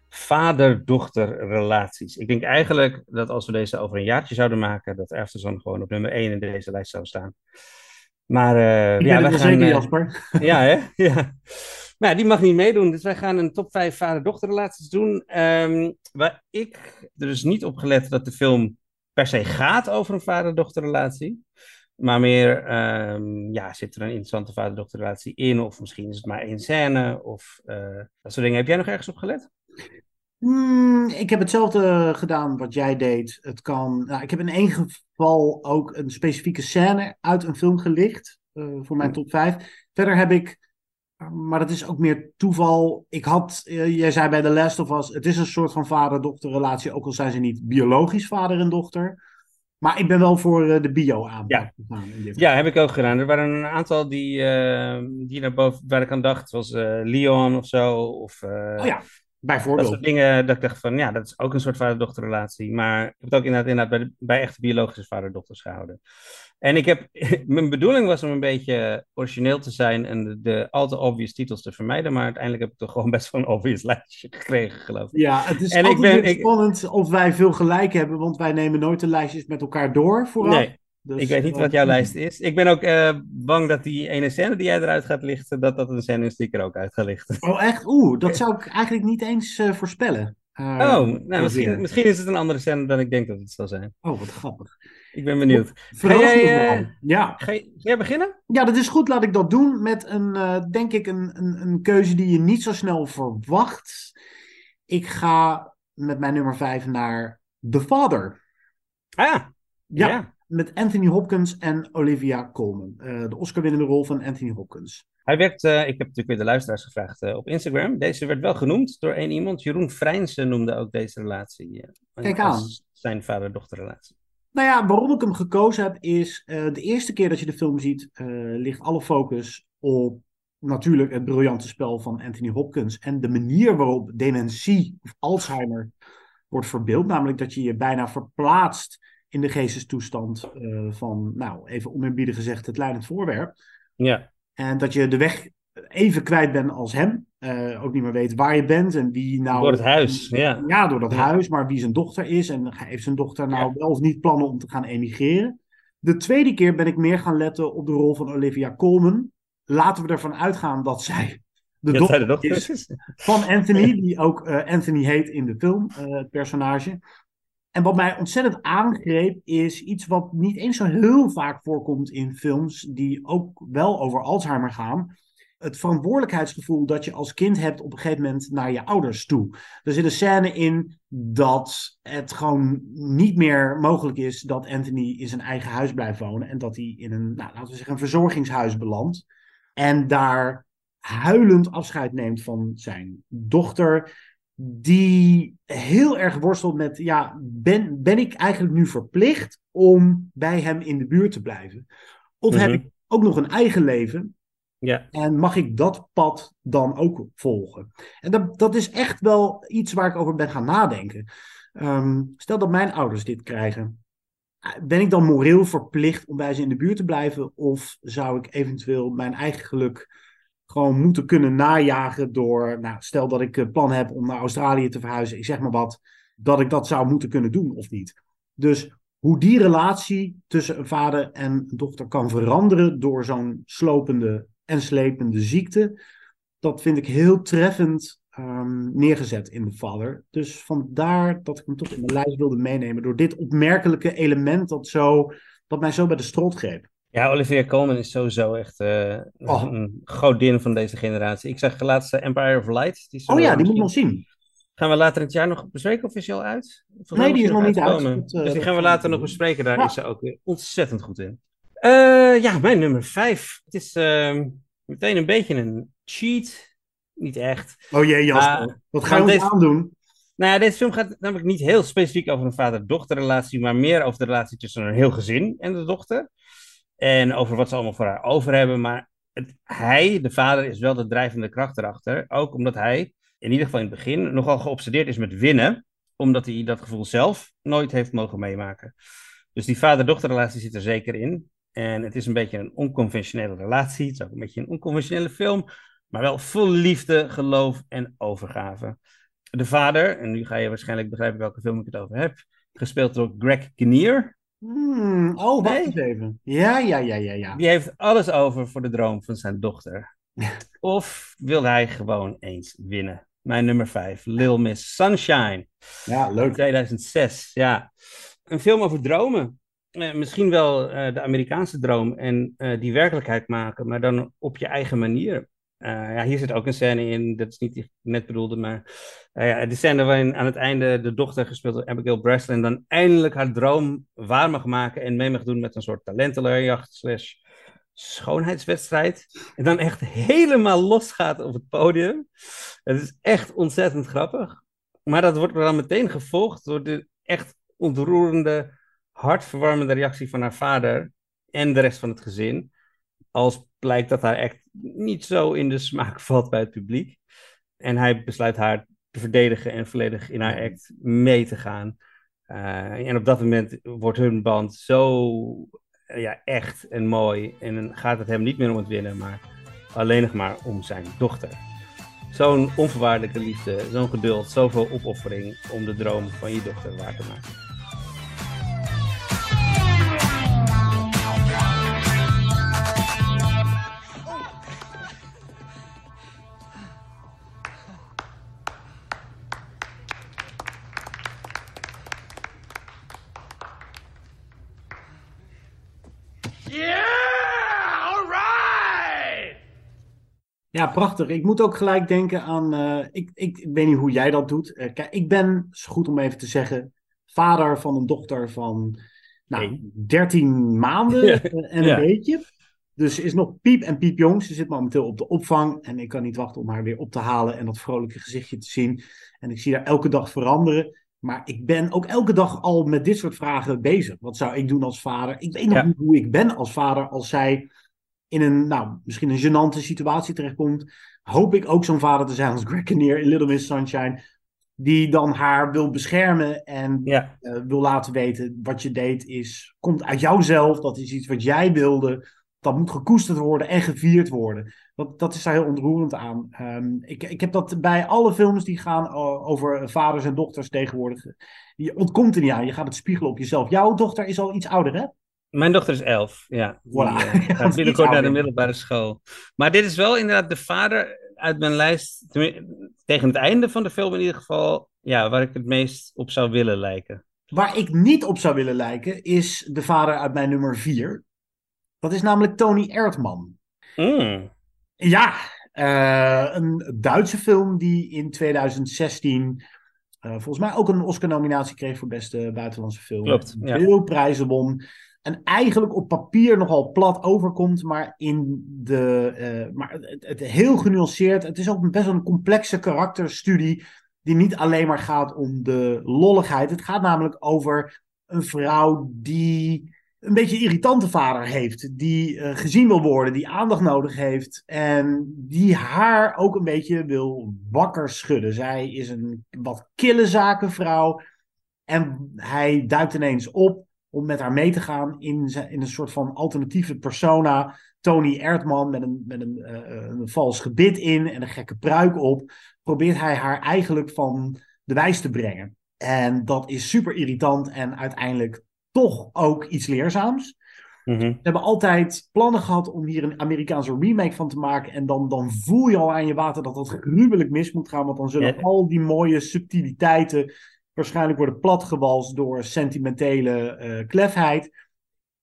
Vader-dochter relaties. Ik denk eigenlijk dat als we deze over een jaartje zouden maken, dat Aftersun gewoon op nummer 1 in deze lijst zou staan. Maar Ik ja, wij wel gaan. zeker, eh, Jasper. ja, hè? Ja. Ja, die mag niet meedoen. Dus wij gaan een top 5 vader-dochterrelaties doen. Ehm, waar ik er dus niet op gelet dat de film per se gaat over een vader-dochterrelatie. Maar meer, ehm, ja, zit er een interessante vader-dochterrelatie in? Of misschien is het maar één scène? Of eh, dat soort dingen. Heb jij nog ergens op gelet? Hmm, ik heb hetzelfde gedaan wat jij deed. Het kan, nou, ik heb in één geval ook een specifieke scène uit een film gelicht eh, voor mijn top 5. Verder heb ik, maar dat is ook meer toeval. Ik had, eh, jij zei bij The Last of Us, het is een soort van vader-dochter relatie, ook al zijn ze niet biologisch vader en dochter. Maar ik ben wel voor eh, de bio-aanpak Ja. gegaan. Ja, heb ik ook gedaan. Er waren een aantal die, eh, die naar boven, waar ik aan dacht, zoals eh, Leon of zo. Of, Oh ja, Dat bijvoorbeeld. soort dingen, dat ik dacht van, ja, dat is ook een soort vader-dochterrelatie. Maar ik heb het ook inderdaad, inderdaad bij, bij echte biologische vader-dochters gehouden. En ik heb, mijn bedoeling was om een beetje origineel te zijn en de, de al te obvious titels te vermijden. Maar uiteindelijk heb ik toch gewoon best wel een obvious lijstje gekregen, geloof ik. Ja, het is En ik ben- ik- spannend of wij veel gelijk hebben, want wij nemen nooit de lijstjes met elkaar door vooraf. Nee, Dus, ik weet niet wat jouw lijst is. Ik ben ook eh, bang dat die ene scène die jij eruit gaat lichten, dat dat een scène is die ik er ook uit ga lichten. Oh, echt? Oeh, dat zou ik eigenlijk niet eens eh, voorspellen. Eh, Oh, nou, misschien, misschien is het een andere scène dan ik denk dat het zal zijn. Oh, wat grappig. Ik ben benieuwd. Ga jij. Ja. ga, jij beginnen? ja, dat is goed. Laat ik dat doen met een, denk ik, een, een, een keuze die je niet zo snel verwacht. Ik ga met mijn nummer 5 naar The Father. Ah, Ja, ja. Met Anthony Hopkins en Olivia Colman. Eh, de Oscar-winnende rol van Anthony Hopkins. Hij werd, uh, ik heb natuurlijk weer de luisteraars gevraagd uh, op Instagram. Deze werd wel genoemd door één iemand. Jeroen Vrijnsen noemde ook deze relatie. Kijk aan. Zijn vader-dochterrelatie. Nou ja, waarom ik hem gekozen heb is de eerste keer dat je de film ziet, ligt alle focus op natuurlijk het briljante spel van Anthony Hopkins en de manier waarop dementie of Alzheimer wordt verbeeld. Namelijk dat je je bijna verplaatst in de geestestoestand uh, van, nou, even oneerbiedig gezegd, het leidend voorwerp. Ja. En dat je de weg even kwijt bent als hem. Uh, ook niet meer weet waar je bent en wie nou... Door het huis, ja. Ja, door dat huis, maar wie zijn dochter is. En heeft zijn dochter nou ja. wel of niet plannen om te gaan emigreren. De tweede keer ben ik meer gaan letten op de rol van Olivia Colman. Laten we ervan uitgaan dat zij de, ja, dochter, de dochter is, van Anthony, die ook uh, Anthony heet in de film, het personage. En wat mij ontzettend aangreep is iets wat niet eens zo heel vaak voorkomt in films die ook wel over Alzheimer gaan. Het verantwoordelijkheidsgevoel dat je als kind hebt op een gegeven moment naar je ouders toe. Er zit een scène in dat het gewoon niet meer mogelijk is dat Anthony in zijn eigen huis blijft wonen. En dat hij in een, nou, laten we zeggen, een verzorgingshuis belandt. En daar huilend afscheid neemt van zijn dochter die heel erg worstelt met, ja, ben, ben ik eigenlijk nu verplicht om bij hem in de buurt te blijven? Of mm -hmm. heb ik ook nog een eigen leven? Ja. En mag ik dat pad dan ook volgen? En dat, dat is echt wel iets waar ik over ben gaan nadenken. Um, stel dat mijn ouders dit krijgen. Ben ik dan moreel verplicht om bij ze in de buurt te blijven? Of zou ik eventueel mijn eigen geluk gewoon moeten kunnen najagen door, nou, stel dat ik plan heb om naar Australië te verhuizen, ik zeg maar wat, dat ik dat zou moeten kunnen doen of niet. Dus hoe die relatie tussen een vader en een dochter kan veranderen door zo'n slopende en slepende ziekte, dat vind ik heel treffend um, neergezet in de vader. Dus vandaar dat ik hem toch in de lijst wilde meenemen door dit opmerkelijke element dat, zo, dat mij zo bij de strot greep. Ja, Olivia Colman is sowieso echt uh, oh. een godin van deze generatie. Ik zag laatst Empire of Light. Die oh ja, die moet ik nog zien. Gaan we later in het jaar nog bespreken of is die al uit? Volgens nee, die is nog niet uit. Uh, dus die gaan we later nog bespreken. Daar ja. is ze ook weer ontzettend goed in. Uh, ja, mijn nummer vijf. Het is uh, meteen een beetje een cheat. Niet echt. Oh jee, Jasper. Wat ga je ons deze... aandoen? Nou ja, deze film gaat namelijk niet heel specifiek over een vader-dochterrelatie, maar meer over de relatie tussen een heel gezin en de dochter. En over wat ze allemaal voor haar over hebben. Maar het, hij, de vader, is wel de drijvende kracht erachter. Ook omdat hij, in ieder geval in het begin, nogal geobsedeerd is met winnen. Omdat hij dat gevoel zelf nooit heeft mogen meemaken. Dus die vader-dochterrelatie zit er zeker in. En het is een beetje een onconventionele relatie. Het is ook een beetje een onconventionele film. Maar wel vol liefde, geloof en overgave. De vader, en nu ga je waarschijnlijk begrijpen welke film ik het over heb. Gespeeld door Greg Kinnear. Hmm, oh, wacht nee? eens even. Ja, ja, ja, ja, ja. Die heeft alles over voor de droom van zijn dochter. of wil hij gewoon eens winnen? Mijn nummer 5, Lil Miss Sunshine. Ja, leuk. 2006, ja. Een film over dromen. Eh, misschien wel uh, de Amerikaanse droom en uh, die werkelijkheid maken, maar dan op je eigen manier. Uh, ja, hier zit ook een scène in, dat is niet die ik net bedoelde, maar uh, ja, de scène waarin aan het einde de dochter gespeeld door Abigail Breslin dan eindelijk haar droom waar mag maken en mee mag doen met een soort talentenleerjacht slash schoonheidswedstrijd. En dan echt helemaal losgaat op het podium. Het is echt ontzettend grappig. Maar dat wordt dan meteen gevolgd door de echt ontroerende, hartverwarmende reactie van haar vader en de rest van het gezin. Als blijkt dat haar echt niet zo in de smaak valt bij het publiek. En hij besluit haar te verdedigen en volledig in haar act mee te gaan. Uh, en op dat moment wordt hun band zo uh, ja, echt en mooi. En dan gaat het hem niet meer om het winnen, maar alleen nog maar om zijn dochter. Zo'n onvoorwaardelijke liefde, zo'n geduld, zoveel opoffering om de droom van je dochter waar te maken. Ja, prachtig. Ik moet ook gelijk denken aan. Uh, ik, ik, ik, weet niet hoe jij dat doet. Uh, kijk, ik ben, is goed om even te zeggen, vader van een dochter van nou, 13 maanden ja. en een beetje. Dus ze is nog piep en piepjong. Ze zit momenteel op de opvang. En ik kan niet wachten om haar weer op te halen en dat vrolijke gezichtje te zien. En ik zie haar elke dag veranderen. Maar ik ben ook elke dag al met dit soort vragen bezig. Wat zou ik doen als vader? Ik weet nog Ja. niet hoe ik ben als vader als zij in een, nou, misschien een gênante situatie terechtkomt. Hoop ik ook zo'n vader te zijn als Greg Kinnear in Little Miss Sunshine. Die dan haar wil beschermen en Ja, eh, wil laten weten wat je deed is, komt uit jouzelf. Dat is iets wat jij wilde. Dat moet gekoesterd worden en gevierd worden. Dat, dat is daar heel ontroerend aan. Ehm, ik, ik heb dat bij alle films die gaan o- over vaders en dochters tegenwoordig. Je ontkomt er niet aan. Je gaat het spiegelen op jezelf. Jouw dochter is al iets ouder, hè? Mijn dochter is elf. Ja, Voilà. eh, gaat binnenkort naar de middelbare school. Maar dit is wel inderdaad de vader uit mijn lijst, tegen het einde van de film in ieder geval, ja, waar ik het meest op zou willen lijken. Waar ik niet op zou willen lijken, is de vader uit mijn nummer 4. Dat is namelijk Tony Erdmann. Mm. Ja, eh, een Duitse film die in 2016 eh, volgens mij ook een Oscar-nominatie kreeg voor beste buitenlandse film. Klopt, ja. Veel prijzen won. En eigenlijk op papier nogal plat overkomt, maar, in de, eh, maar het, heel genuanceerd. Het is ook best wel een complexe karakterstudie die niet alleen maar gaat om de lolligheid. Het gaat namelijk over een vrouw die een beetje een irritante vader heeft. Die eh, gezien wil worden, die aandacht nodig heeft. En die haar ook een beetje wil wakker schudden. Zij is een wat kille zakenvrouw. En hij duikt ineens op om met haar mee te gaan in, in een soort van alternatieve persona. Tony Erdman met een, met een, eh, een vals gebit in en een gekke pruik op. Probeert hij haar eigenlijk van de wijs te brengen. En dat is super irritant en uiteindelijk toch ook iets leerzaams. Mhm. We hebben altijd plannen gehad om hier een Amerikaanse remake van te maken. En dan, dan voel je al aan je water dat dat gruwelijk mis moet gaan. Want dan zullen al die mooie subtiliteiten waarschijnlijk worden platgewalst door sentimentele eh klefheid.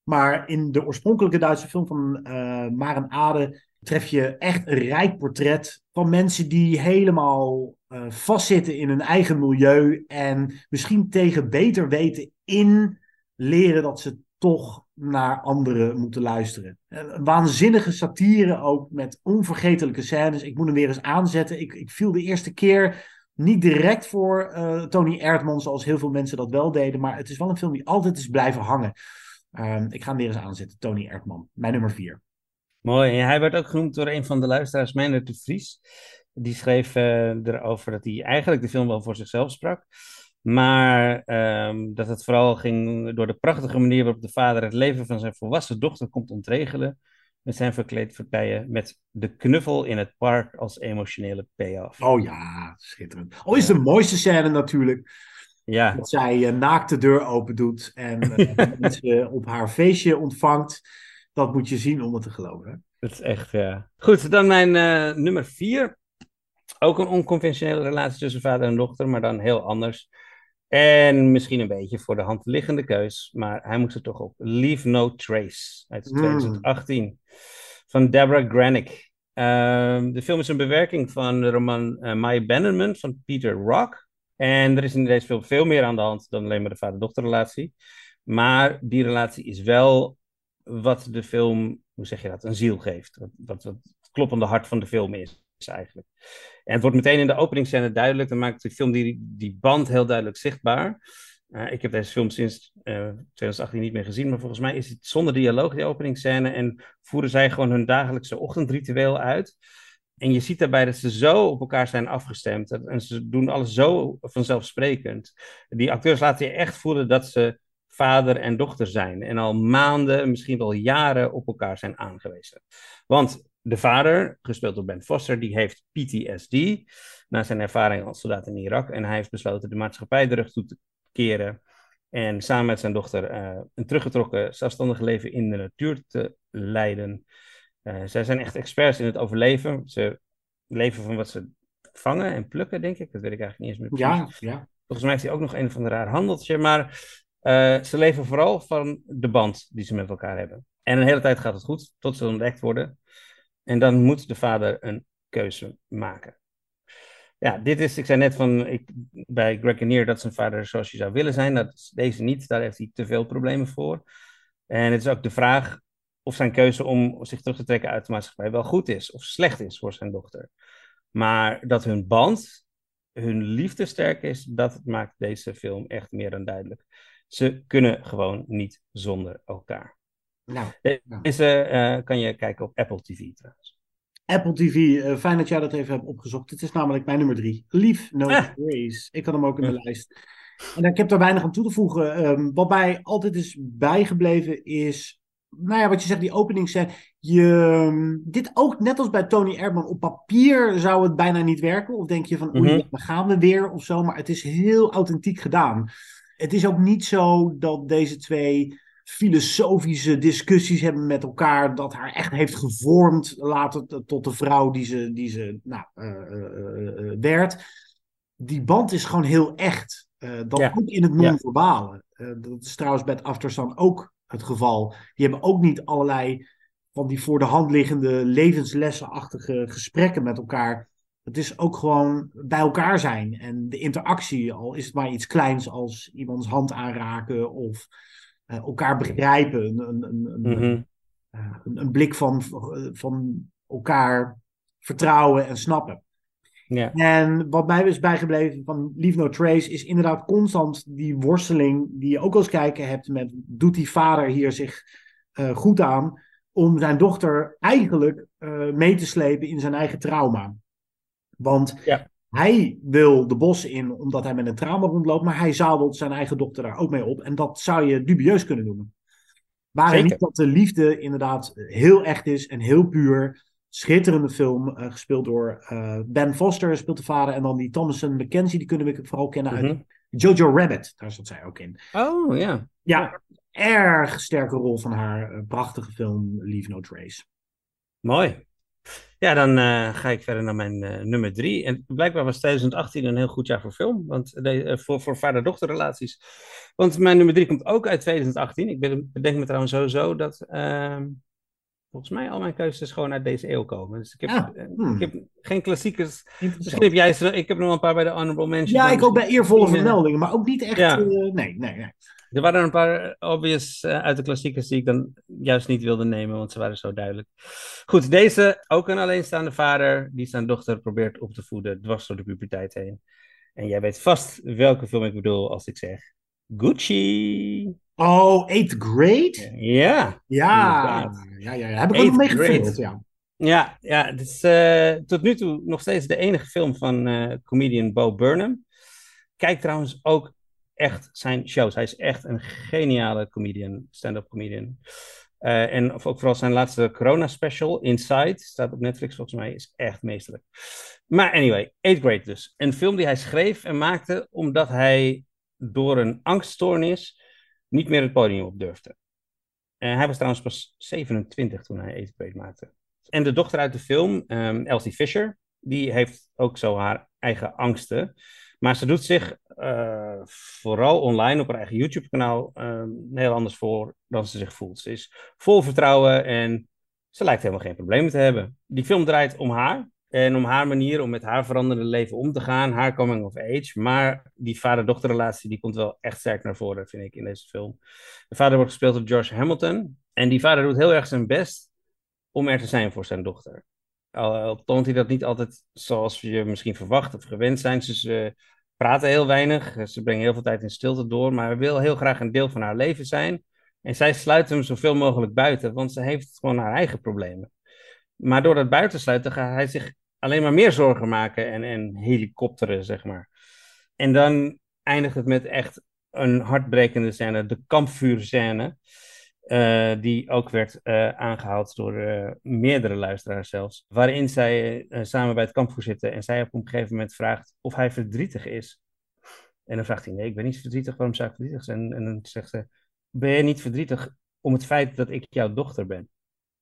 Maar in de oorspronkelijke Duitse film van eh Maren Ade tref je echt een rijk portret van mensen die helemaal eh, vastzitten in hun eigen milieu. En misschien tegen beter weten in leren dat ze toch naar anderen moeten luisteren. Waanzinnige satire ook met onvergetelijke scènes. Ik moet hem weer eens aanzetten. Ik, ik viel de eerste keer niet direct voor eh, Tony Erdmann, zoals heel veel mensen dat wel deden. Maar het is wel een film die altijd is blijven hangen. Ehm, ik ga hem weer eens aanzetten. Tony Erdmann, mijn nummer vier. Mooi. En hij werd ook genoemd door een van de luisteraars, Meijner de Vries. Die schreef eh, erover dat hij eigenlijk de film wel voor zichzelf sprak. Maar ehm, dat het vooral ging door de prachtige manier waarop de vader het leven van zijn volwassen dochter komt ontregelen. Met zijn verkleedpartijen met de knuffel in het park als emotionele payoff. Oh ja, schitterend. Oh, is de mooiste scène natuurlijk. Ja, Dat zij eh, naakt de deur open doet en mensen op haar feestje ontvangt. Dat moet je zien om het te geloven. Hè? dat is echt, ja. Goed, dan mijn eh, nummer vier. Ook een onconventionele relatie tussen vader en dochter, maar dan heel anders. En misschien een beetje voor de hand liggende keus, maar hij moest er toch op. Leave No Trace uit Mm. 2018 van Deborah Granick. Ehm, de film is een bewerking van de roman eh, My Abandonment van Peter Rock. En er is in deze film veel meer aan de hand dan alleen maar de vader-dochterrelatie. Maar die relatie is wel wat de film, hoe zeg je dat, een ziel geeft. Wat, wat, wat het kloppende hart van de film is, is eigenlijk. En het wordt meteen in de openingsscène duidelijk. Dan maakt de film die, die band heel duidelijk zichtbaar. Uh, ik heb deze film sinds uh, 2018 niet meer gezien, maar volgens mij is het zonder dialoog, die openingsscène. En voeren zij gewoon hun dagelijkse ochtendritueel uit. En je ziet daarbij dat ze zo op elkaar zijn afgestemd. En ze doen alles zo vanzelfsprekend. Die acteurs laten je echt voelen dat ze vader en dochter zijn. En al maanden, misschien wel jaren op elkaar zijn aangewezen. Want de vader, gespeeld door Ben Foster, die heeft PTSD na zijn ervaring als soldaat in Irak. En hij heeft besloten de maatschappij de rug toe te keren. En samen met zijn dochter uh, een teruggetrokken zelfstandig leven in de natuur te leiden. Uh, zij zijn echt experts in het overleven. Ze leven van wat ze vangen en plukken, denk ik. Dat weet ik eigenlijk niet eens meer precies. Ja, ja. Volgens mij heeft hij ook nog een van de raar handeltje. Maar uh, ze leven vooral van de band die ze met elkaar hebben. En een hele tijd gaat het goed, tot ze ontdekt worden. En dan moet de vader een keuze maken. Ja, dit is, ik zei net van, ik, bij Greg dat zijn vader zoals je zou willen zijn. Dat is deze niet, daar heeft hij te veel problemen voor. En het is ook de vraag, of zijn keuze om zich terug te trekken uit de maatschappij wel goed is of slecht is voor zijn dochter. Maar dat hun band, hun liefde sterk is, dat maakt deze film echt meer dan duidelijk. Ze kunnen gewoon niet zonder elkaar. Nou, Deze uh, kan je kijken op Apple TV trouwens. Apple TV, uh, fijn dat jij dat even hebt opgezocht. Het is namelijk mijn nummer drie. Lief No Ah. Grace. Ik had hem ook in de lijst. En ik heb daar weinig aan toe te voegen. Um, wat mij altijd is bijgebleven is, nou ja, wat je zegt, die openingsscène. Je, um, dit ook, net als bij Tony Erdman, op papier zou het bijna niet werken. Of denk je van, oei, Mhm. dan gaan we weer of zo. Maar het is heel authentiek gedaan. Het is ook niet zo dat deze twee filosofische discussies hebben met elkaar, dat haar echt heeft gevormd later tot de vrouw die ze, die ze nou, eh, eh, eh, werd. Die band is gewoon heel echt. Dat Ja. ook in het non-verbale. Dat is trouwens bij het Aftersun ook het geval. Die hebben ook niet allerlei van die voor de hand liggende levenslessenachtige gesprekken met elkaar. Het is ook gewoon bij elkaar zijn. En de interactie, al is het maar iets kleins als iemands hand aanraken of elkaar begrijpen. Een, een, een, een, Mhm. eh, een, blik van, van elkaar vertrouwen en snappen. Ja. En wat mij is bijgebleven van Leave No Trace is inderdaad constant die worsteling die je ook als kijker hebt met doet die vader hier zich eh, goed aan om zijn dochter eigenlijk eh, mee te slepen in zijn eigen trauma. Want Ja. Hij wil de bossen in omdat hij met een trauma rondloopt, maar hij zadelt zijn eigen dochter daar ook mee op. En dat zou je dubieus kunnen noemen. Waar Zeker. niet dat de liefde inderdaad heel echt is en heel puur. Schitterende film, eh, gespeeld door eh, Ben Foster, speelt de vader. En dan die Thomason McKenzie, die kunnen we vooral kennen Mhm. uit Jojo Rabbit. Daar zat zij ook in. Oh ja. Ja, erg sterke rol van haar. eh, prachtige film, Leave No Trace. Mooi. Ja, dan eh, ga ik verder naar mijn eh, nummer drie. En blijkbaar was 2018 een heel goed jaar voor film, want eh, voor, voor vader-dochterrelaties. Want mijn nummer drie komt ook uit 2018. Ik bedenk me trouwens sowieso dat ehm, volgens mij al mijn keuzes gewoon uit deze eeuw komen. Dus ik heb, Ah, eh, hmm. ik heb geen klassiekers. Misschien heb jij ze, ik heb nog een paar bij de honorable mentions. Ja, ik ook bij eervolle eh, vermeldingen, maar ook niet echt. Ja. eh, nee, nee, nee. Er waren een paar obvious uit de klassiekers die ik dan juist niet wilde nemen, want ze waren zo duidelijk. Goed, deze, ook een alleenstaande vader, die zijn dochter probeert op te voeden, dwars door de puberteit heen. En jij weet vast welke film ik bedoel als ik zeg Gucci. Oh, Eighth Grade? Ja. Ja, ja, ja, ja. Heb ik ook nog mee gefilmd, ja. Ja, ja het is eh, tot nu toe nog steeds de enige film van eh, comedian Bo Burnham. Kijk trouwens ook echt zijn shows. Hij is echt een geniale comedian, stand-up comedian. Eh, en ook vooral zijn laatste corona special, Inside, staat op Netflix volgens mij, is echt meesterlijk. Maar anyway, Eighth Grade dus. Een film die hij schreef en maakte omdat hij door een angststoornis niet meer het podium op durfde. Hij was trouwens pas 27 toen hij Grade maakte. En de dochter uit de film, ehm, Elsie Fisher, die heeft ook zo haar eigen angsten. Maar ze doet zich eh, vooral online op haar eigen YouTube-kanaal ehm, heel anders voor dan ze zich voelt. Ze is vol vertrouwen en ze lijkt helemaal geen problemen te hebben. Die film draait om haar en om haar manier om met haar veranderende leven om te gaan, haar coming of age. Maar die vader-dochterrelatie die komt wel echt sterk naar voren, vind ik, in deze film. De vader wordt gespeeld door George Hamilton en die vader doet heel erg zijn best om er te zijn voor zijn dochter. Al, toont hij dat niet altijd zoals je misschien verwacht of gewend zijn. Ze, praten heel weinig, ze brengen heel veel tijd in stilte door, maar wil heel graag een deel van haar leven zijn. En zij sluit hem zoveel mogelijk buiten, want ze heeft gewoon haar eigen problemen. Maar door dat buitensluiten gaat hij zich alleen maar meer zorgen maken en, en helikopteren, zeg maar. En dan eindigt het met echt een hartbrekende scène, de kampvuurscène. Uh, die ook werd uh, aangehaald door uh, meerdere luisteraars zelfs. Waarin zij samen bij het kampvuur zitten en zij op een gegeven moment vraagt of hij verdrietig is. En dan vraagt hij: Nee, ik ben niet verdrietig, waarom zou ik verdrietig zijn? En dan zegt ze: Ben je niet verdrietig om het feit dat ik jouw dochter ben?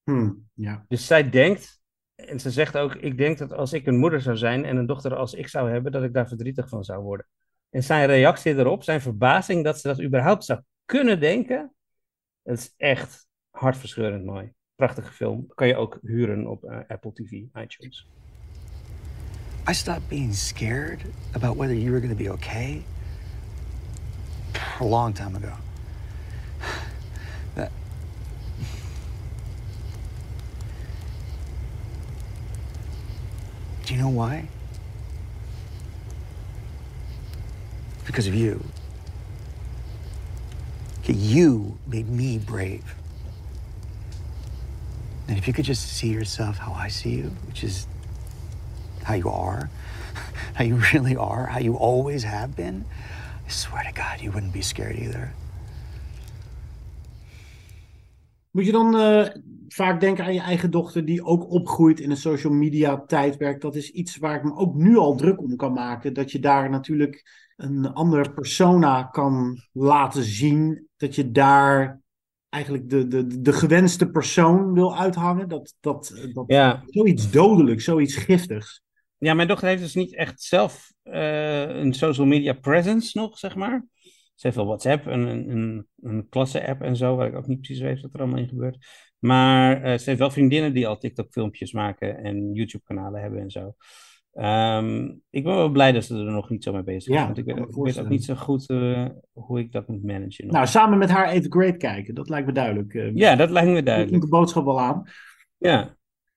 Hmm, ja. Dus zij denkt, en ze zegt ook: Ik denk dat als ik een moeder zou zijn en een dochter als ik zou hebben, dat ik daar verdrietig van zou worden. En zijn reactie erop, zijn verbazing dat ze dat überhaupt zou kunnen denken. Het is echt hartverscheurend mooi. Prachtige film. Kan je ook huren op uh, Apple TV, iTunes. I stopped being scared about whether you were going to be okay a long time ago. Do you know why? Because of you. You made me brave. And if you could just see yourself how I see you, which is how you are, how you really are, how you always have been, I swear to God, you wouldn't be scared either. Moet je dan uh, vaak denken aan je eigen dochter die ook opgroeit in een social media tijdperk? Dat is iets waar ik me ook nu al druk om kan maken. Dat je daar natuurlijk een andere persona kan laten zien. Dat je daar eigenlijk de, de, de gewenste persoon wil uithangen. Dat, dat, dat ja. zoiets dodelijks, zoiets giftigs. Ja, mijn dochter heeft dus niet echt zelf uh, een social media presence nog, zeg maar. Ze heeft wel WhatsApp, een, een, een klasse-app en zo, waar ik ook niet precies weet wat er allemaal in gebeurt. Maar uh, ze heeft wel vriendinnen die al TikTok-filmpjes maken en YouTube-kanalen hebben en zo. Um, ik ben wel blij dat ze er nog niet zo mee bezig is. Ja, want ik, weet, ik weet ook niet zo goed uh, hoe ik dat moet managen. Nog. Nou, samen met haar even Great kijken, dat lijkt me duidelijk. Uh, ja, dat lijkt me duidelijk. Ik de boodschap wel aan. Ja.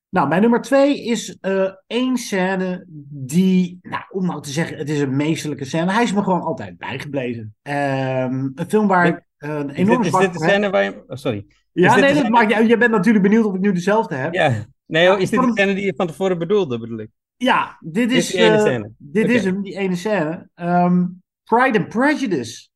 Nou, mijn nummer twee is uh, één scène die, nou, om nou te zeggen, het is een meesterlijke scène. Hij is me gewoon altijd bijgebleven. Um, een film waar ik een enorm Is dit, is dit de scène waar je... Oh, sorry. Ja, nee, dat maakt je, je bent natuurlijk benieuwd of ik nu dezelfde heb. Ja. Nee, is dit de scène die je van tevoren bedoelde, bedoel ik? Ja, dit is, dit is, die ene uh, scène. dit okay. is hem, die ene scène. Um, Pride and Prejudice.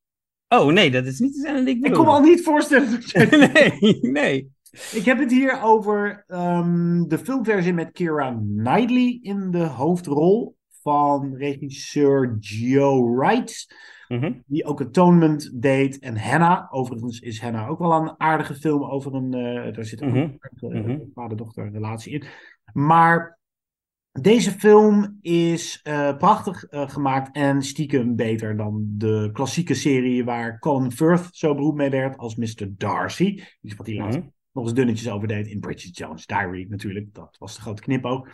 Oh, nee, dat is niet de scène die ik bedoel. Ik kon me al niet voorstellen. Nee, nee. Ik heb het hier over um, de filmversie met Kira Knightley in de hoofdrol van regisseur Joe Wright. Mm -hmm. Die ook Atonement deed. En Hannah. Overigens is Hannah ook wel een aardige film over een. Uh, daar zit een mm -hmm. uh, mm -hmm. vader-dochter relatie in. Maar deze film is uh, prachtig uh, gemaakt en stiekem beter dan de klassieke serie waar Colin Firth zo beroemd mee werd als Mr. Darcy. Iets wat hij laatst Mhm. nog eens dunnetjes over deed in Bridget Jones' Diary natuurlijk. Dat was de grote knipoog.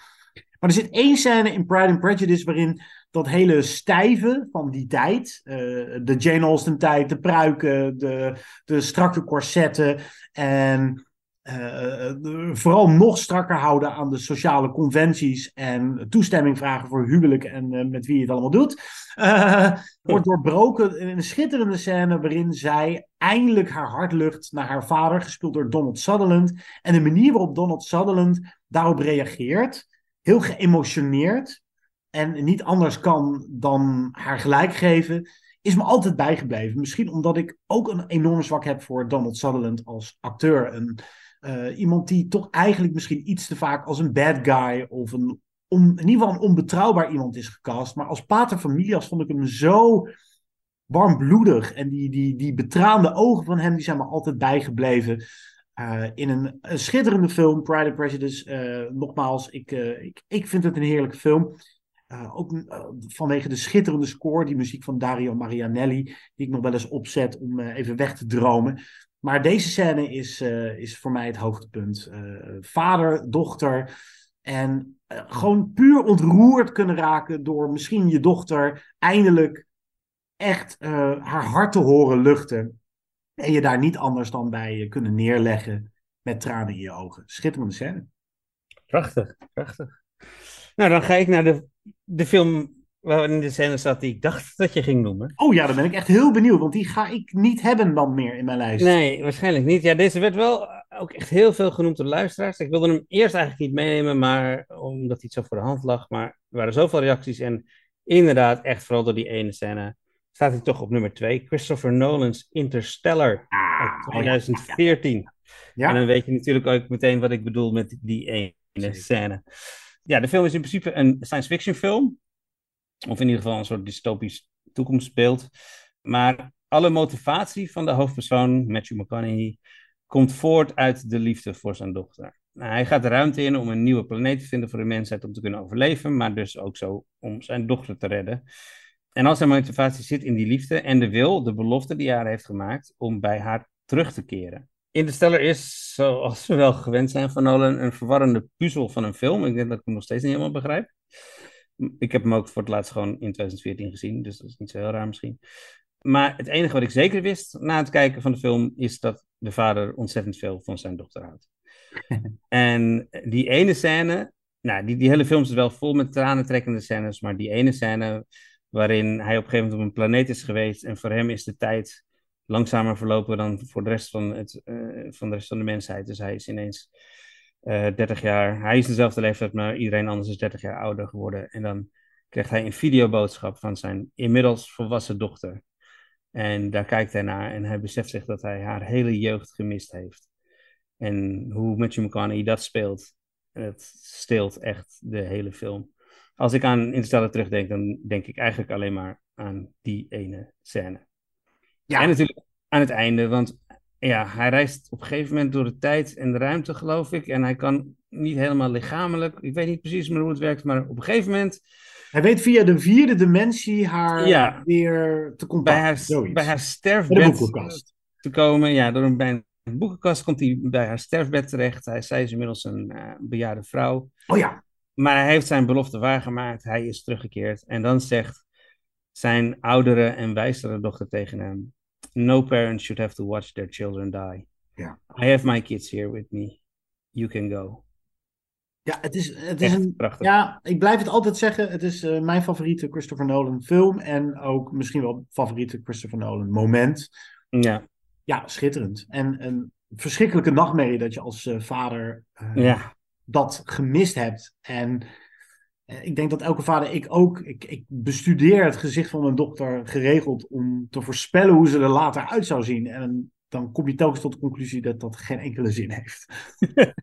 Maar er zit één scène in Pride and Prejudice waarin dat hele stijve van die tijd, uh, de Jane Austen tijd, de pruiken, de, de strakke corsetten en uh, vooral nog strakker houden aan de sociale conventies en toestemming vragen voor huwelijk en uh, met wie je het allemaal doet, uh, wordt doorbroken in een schitterende scène waarin zij eindelijk haar hart lucht naar haar vader, gespeeld door Donald Sutherland. En de manier waarop Donald Sutherland daarop reageert, heel geëmotioneerd en niet anders kan dan haar gelijk geven, is me altijd bijgebleven. Misschien omdat ik ook een enorm zwak heb voor Donald Sutherland als acteur. Een, uh, iemand die toch eigenlijk misschien iets te vaak als een bad guy of een in ieder geval een onbetrouwbaar iemand is gecast. Maar als pater familias vond ik hem zo warmbloedig. En die, die, die betraande ogen van hem die zijn me altijd bijgebleven. Uh, in een, schitterende film, Pride and Prejudice. Uh, nogmaals, ik, ik, ik vind het een heerlijke film. Uh, ook uh, vanwege de schitterende score, die muziek van Dario Marianelli, die ik nog wel eens opzet om uh, even weg te dromen. Maar deze scène is, is voor mij het hoogtepunt. vader, dochter en gewoon puur ontroerd kunnen raken door misschien je dochter eindelijk echt haar hart te horen luchten. En je daar niet anders dan bij kunnen neerleggen met tranen in je ogen. Schitterende scène. Prachtig, prachtig. Nou, dan ga ik naar de, de film waarin de scène zat die ik dacht dat je ging noemen. Oh ja, dan ben ik echt heel benieuwd, want die ga ik niet hebben dan meer in mijn lijst. Nee, waarschijnlijk niet. Ja, deze werd wel ook echt heel veel genoemd door luisteraars. Ik wilde hem eerst eigenlijk niet meenemen, maar omdat hij zo voor de hand lag. Maar er waren zoveel reacties en inderdaad, echt vooral door die ene scène, staat hij toch op nummer 2. Christopher Nolan's Interstellar uit 2014. Ja, ja. En dan weet je natuurlijk ook meteen wat ik bedoel met die ene scène. Ja, de film is in principe een science fiction film. Of in ieder geval een soort dystopisch toekomstbeeld. Maar alle motivatie van de hoofdpersoon, Matthew McConaughey, komt voort uit de liefde voor zijn dochter. Nou, hij gaat de ruimte in om een nieuwe planeet te vinden voor de mensheid om te kunnen overleven, maar dus ook zo om zijn dochter te redden. En al zijn motivatie zit in die liefde en de wil, de belofte die hij heeft gemaakt om bij haar terug te keren. Interstellar is, zoals we wel gewend zijn van Nolan, een verwarrende puzzel van een film. Ik denk dat ik hem nog steeds niet helemaal begrijp. Ik heb hem ook voor het laatst gewoon in 2014 gezien, dus dat is niet zo heel raar misschien. Maar het enige wat ik zeker wist na het kijken van de film is dat de vader ontzettend veel van zijn dochter houdt. en die ene scène nou, die, die hele film is wel vol met tranentrekkende scènes, maar die ene scène waarin hij op een gegeven moment op een planeet is geweest en voor hem is de tijd langzamer verlopen dan voor de rest van, het, uh, van de rest van de mensheid. Dus hij is ineens uh, 30 jaar, hij is dezelfde leeftijd, maar iedereen anders is 30 jaar ouder geworden. En dan krijgt hij een videoboodschap van zijn inmiddels volwassen dochter. En daar kijkt hij naar en hij beseft zich dat hij haar hele jeugd gemist heeft. En hoe Matthew McConaughey dat speelt, het steelt echt de hele film. Als ik aan Interstellar terugdenk, dan denk ik eigenlijk alleen maar aan die ene scène. Ja. En natuurlijk aan het einde, want ja, hij reist op een gegeven moment door de tijd en de ruimte, geloof ik. En hij kan niet helemaal lichamelijk, ik weet niet precies meer hoe het werkt, maar op een gegeven moment hij weet via de vierde dimensie haar ja, weer te contacten. Bij haar, bij haar sterfbed te komen. Ja, door een, bij een boekenkast komt hij bij haar sterfbed terecht. Hij, zij is inmiddels een uh, bejaarde vrouw. Oh ja. Maar hij heeft zijn belofte waargemaakt. Hij is teruggekeerd. En dan zegt zijn oudere en wijzere dochter tegen hem: No parent should have to watch their children die. Ja. I have my kids here with me. You can go. Ja, het is, het is een. Prachtig. Ja, ik blijf het altijd zeggen. Het is uh, mijn favoriete Christopher Nolan film. En ook misschien wel favoriete Christopher Nolan moment. Ja. Ja, schitterend. En een verschrikkelijke nachtmerrie dat je als uh, vader uh, ja. dat gemist hebt. En ik denk dat elke vader, ik ook, ik, ik bestudeer het gezicht van mijn dochter geregeld om te voorspellen hoe ze er later uit zou zien. En dan kom je telkens tot de conclusie dat dat geen enkele zin heeft.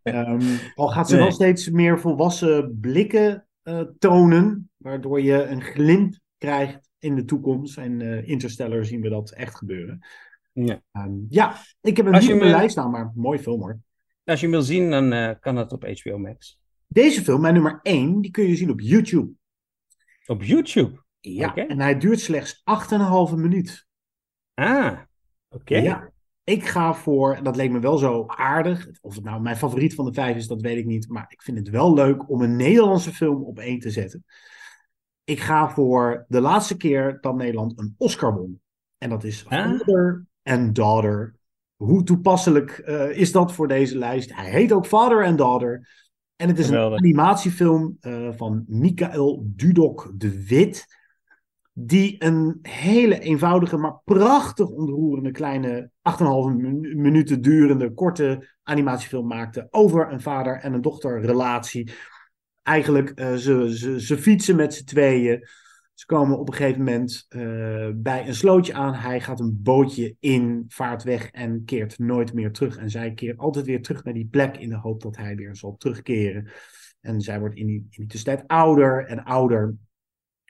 um, al gaat ze nee. wel steeds meer volwassen blikken uh, tonen, waardoor je een glimp krijgt in de toekomst. En uh, Interstellar zien we dat echt gebeuren. Ja, um, ja ik heb op mijn lijst staan, maar mooi film hoor. Als je hem wil zien, dan uh, kan dat op HBO Max. Deze film, mijn nummer 1, die kun je zien op YouTube. Op YouTube? Ja, okay. en hij duurt slechts 8,5 minuut. Ah, oké. Okay. Ja, ik ga voor, dat leek me wel zo aardig. Of het nou mijn favoriet van de vijf is, dat weet ik niet. Maar ik vind het wel leuk om een Nederlandse film op één te zetten. Ik ga voor de laatste keer dat Nederland een Oscar won. En dat is ah. Father and Daughter. Hoe toepasselijk uh, is dat voor deze lijst? Hij heet ook Father and Daughter. En het is Geweldig. een animatiefilm uh, van Michael Dudok de Wit die een hele eenvoudige, maar prachtig ontroerende kleine 8,5 minuten durende korte animatiefilm maakte over een vader en een dochter relatie. Eigenlijk, uh, ze, ze, ze fietsen met z'n tweeën. Ze komen op een gegeven moment uh, bij een slootje aan. Hij gaat een bootje in, vaart weg en keert nooit meer terug. En zij keert altijd weer terug naar die plek in de hoop dat hij weer zal terugkeren. En zij wordt in die, in tussentijd ouder en ouder.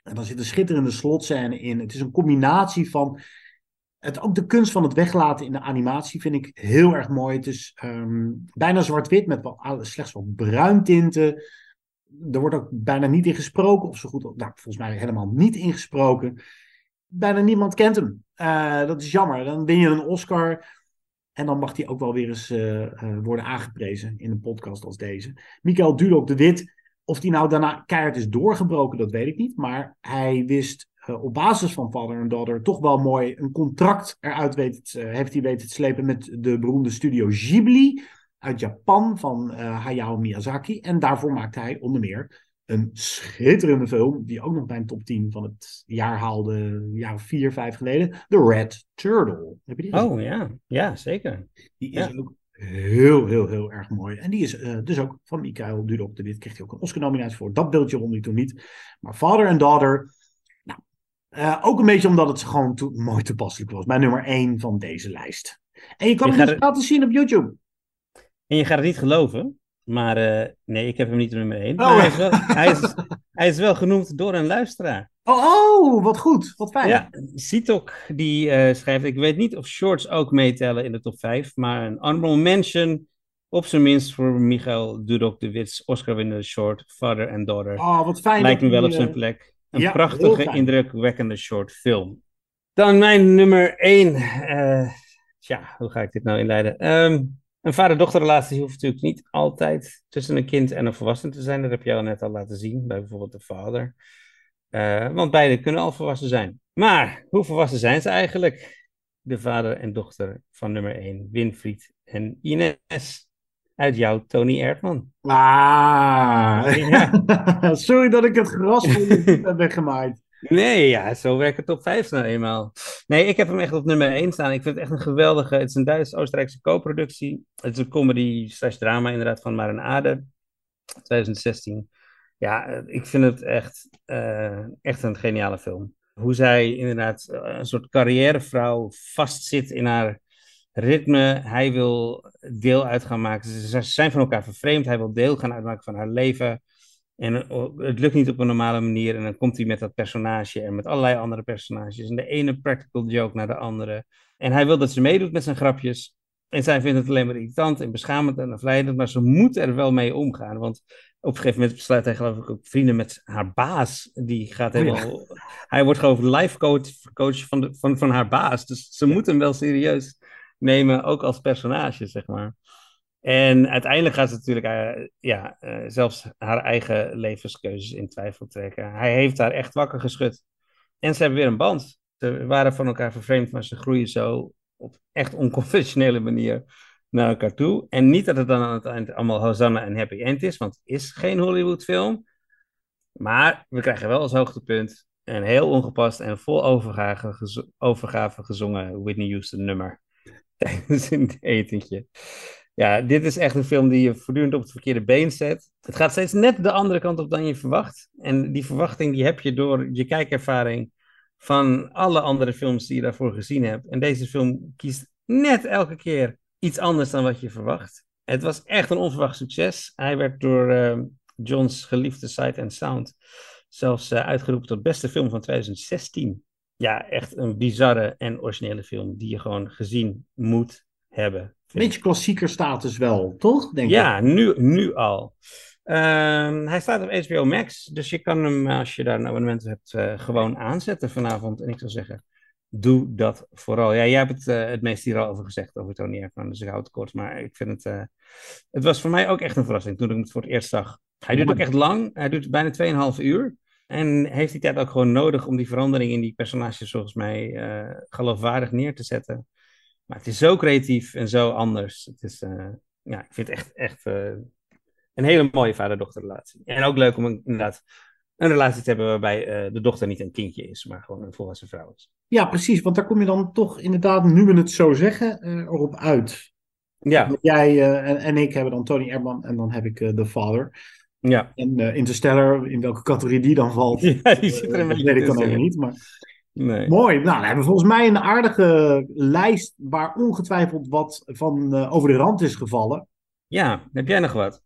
En dan zit een schitterende slotscène in. Het is een combinatie van. Het, ook de kunst van het weglaten in de animatie vind ik heel erg mooi. Het is um, bijna zwart-wit met wat, slechts wat bruintinten. Er wordt ook bijna niet in gesproken, of zo goed, nou, volgens mij helemaal niet ingesproken. Bijna niemand kent hem. Uh, dat is jammer. Dan win je een Oscar. En dan mag hij ook wel weer eens uh, uh, worden aangeprezen in een podcast als deze. Michael Dudok de Wit of die nou daarna keihard is doorgebroken, dat weet ik niet. Maar hij wist op basis van Father and Daughter toch wel mooi een contract eruit heeft hij weten te slepen met de beroemde studio Ghibli uit Japan van uh, Hayao Miyazaki. En daarvoor maakte hij onder meer een schitterende film, die ook nog bij een top 10 van het jaar haalde, jaar of vier, vijf geleden. The Red Turtle. Heb je die gezien? Oh ja, ja zeker. Die is ook heel, heel, heel erg mooi. En die is uh, dus ook van Mikael Dudok de Wit. Kreeg hij ook een Oscar-nominatie voor. Dat beeldje won hij toen niet. Maar Father and Daughter. Nou, uh, ook een beetje omdat het gewoon to mooi toepasselijk was. Mijn nummer 1 van deze lijst. En je kan je hem dus laten zien op YouTube. En je gaat het niet geloven. Maar uh, nee, ik heb hem niet nummer 1. Oh. Hij, is wel, hij, is, hij is wel genoemd door een luisteraar. Oh, oh, wat goed. Wat fijn. Ja, Sitok die uh, schrijft, ik weet niet of shorts ook meetellen in de top 5, maar een honorable mention op zijn minst voor Michael Dudok de Wits, Oscar-winnende short, Father and Daughter. Oh, wat fijn. Lijkt me wel op zijn plek. Een ja, prachtige, indrukwekkende short film. Dan mijn nummer 1. Uh, tja, hoe ga ik dit nou inleiden? Um, een vader-dochterrelatie hoeft natuurlijk niet altijd tussen een kind en een volwassene te zijn. Dat heb je al net al laten zien, bij bijvoorbeeld de vader. Uh, want beide kunnen al volwassen zijn. Maar hoe volwassen zijn ze eigenlijk? De vader en dochter van nummer 1, Winfried en Ines. uit jouw Tony Erdman. Ah, Ja. sorry dat ik het gras heb weggemaaid. Nee, ja, zo werkt het top 5 nou eenmaal. Nee, ik heb hem echt op nummer 1 staan. Ik vind het echt een geweldige... Het is een Duits-Oostenrijkse co-productie. Het is een comedy slash drama inderdaad van Maren Ader. 2016. Ja, eh, ik vind het echt, eh, echt een geniale film. Hoe zij inderdaad eh, een soort carrièrevrouw vastzit in haar ritme. Hij wil deel uit gaan maken. Ze zijn van elkaar vervreemd. Hij wil deel gaan uitmaken van haar leven. En eh, het lukt niet op een normale manier. En dan komt hij met dat personage en met allerlei andere personages. En de ene practical joke naar de andere. En hij wil dat ze meedoet met zijn grapjes. En zij vindt het alleen maar irritant en beschamend en afleidend. Maar ze moet er wel mee omgaan. Want op een gegeven moment besluit hij geloof ik ook vrienden met haar baas. Die gaat Oh ja. helemaal... Hij wordt gewoon life coach, coach van, de, van, van haar baas. Dus ze moet hem wel serieus nemen. Ook als personage, zeg maar. En uiteindelijk gaat ze natuurlijk eh, ja, eh, zelfs haar eigen levenskeuzes in twijfel trekken. Hij heeft haar echt wakker geschud. En ze hebben weer een band. Ze waren van elkaar vervreemd, maar ze groeien zo op echt onconventionele manier naar elkaar toe. En niet dat het dan aan het eind allemaal Hosanna en happy end is, want het is geen Hollywood-film. Maar we krijgen wel als hoogtepunt een heel ongepast en vol overgave, overgave gezongen Whitney Houston nummer. Tijdens een etentje. Ja, dit is echt een film die je voortdurend op het verkeerde been zet. Het gaat steeds net de andere kant op dan je verwacht. En die verwachting die heb je door je kijkervaring van alle andere films die je daarvoor gezien hebt. En deze film kiest net elke keer iets anders dan wat je verwacht. Het was echt een onverwacht succes. Hij werd door eh, John's geliefde Sight and Sound zelfs eh, uitgeroepen tot beste film van 2016. Ja, echt een bizarre en originele film die je gewoon gezien moet hebben. Een beetje klassieker status wel, toch? Denk Ja, ik. nu, nu al. Ehm, hij staat op HBO Max, dus je kan hem, als je daar een abonnement hebt, eh, gewoon aanzetten vanavond. En ik zou zeggen, doe dat vooral. Ja, jij hebt het, eh, het meest hier al over gezegd, over Tony Erdmann, dus ik hou het kort. Maar ik vind het, eh, het was voor mij ook echt een verrassing toen ik het voor het eerst zag. Hij duurt ook echt lang, hij duurt bijna 2,5 uur. En heeft die tijd ook gewoon nodig om die verandering in die personages volgens mij eh, geloofwaardig neer te zetten. Maar het is zo creatief en zo anders. Het is, eh, ja, ik vind het echt, echt eh, een hele mooie vader-dochterrelatie. En ook leuk om een- inderdaad een relatie te hebben waarbij eh, de dochter niet een kindje is, maar gewoon een volwassen vrouw is. Ja, precies. Want daar kom je dan toch inderdaad, nu we het zo zeggen, erop uit. Ja, Jij en, en ik hebben dan Tony Erdman en dan heb ik The Father. ja. En Interstellar, in welke categorie die dan valt, ja die zit er een dat weet ik dan even niet. Maar Nee. mooi. Nou, dan hebben we volgens mij een aardige lijst waar ongetwijfeld wat van eh, over de rand is gevallen. Ja, heb jij nog wat?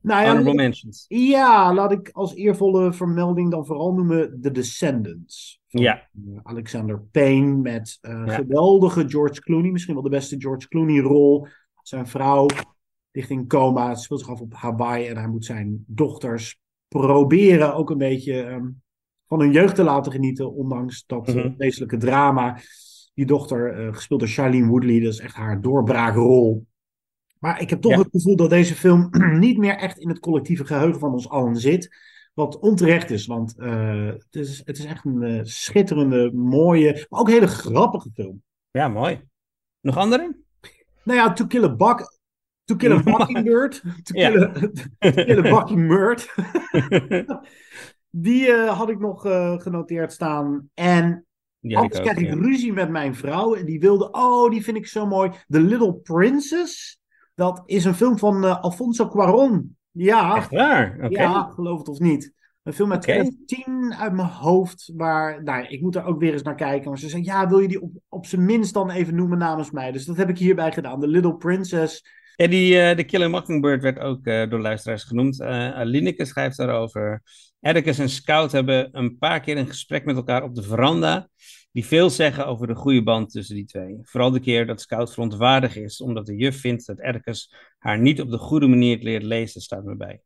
Nou ja, Honorable mentions. Ja, laat ik als eervolle vermelding dan vooral noemen The Descendants. Van Ja. eh, Alexander Payne met Ja. geweldige George Clooney. Misschien wel de beste George Clooney rol. Zijn vrouw ligt in coma. Het speelt zich af op Hawaii. En hij moet zijn dochters proberen ook een beetje ehm, van hun jeugd te laten genieten. Ondanks dat Mhm. vreselijke drama. Die dochter, eh, gespeeld door Charlene Woodley. Dat is echt haar doorbraakrol. Maar ik heb toch Ja. het gevoel dat deze film niet meer echt in het collectieve geheugen van ons allen zit. Wat onterecht is, want eh, het, is, het is echt een schitterende, mooie, maar ook hele grappige film. Ja, mooi. Nog andere? Nou ja, To Kill a Buck, To Kill a Mockingbird, To Ja. Kill a, to kill a Mockingbird. Die eh, had ik nog eh, genoteerd staan. En Ja, ik Anders krijg ik ja. ruzie met mijn vrouw. En die wilde, oh, die vind ik zo mooi. The Little Princess. Dat is een film van eh, Alfonso Cuarón. Ja, Echt waar? Oké. ja, geloof het of niet. Een film uit Oké. 2010 uit mijn hoofd. Waar, nou, ik moet er ook weer eens naar kijken. Maar ze zei, ja, wil je die op, op zijn minst dan even noemen namens mij? Dus dat heb ik hierbij gedaan. The Little Princess. Ja, die, eh, de Killer Mockingbird werd ook eh, door luisteraars genoemd. Eh Alineke schrijft daarover. Atticus en Scout hebben een paar keer een gesprek met elkaar op de veranda. Die veel zeggen over de goede band tussen die twee. Vooral de keer dat Scout verontwaardigd is, omdat de juf vindt dat Atticus haar niet op de goede manier leert lezen, staat me bij.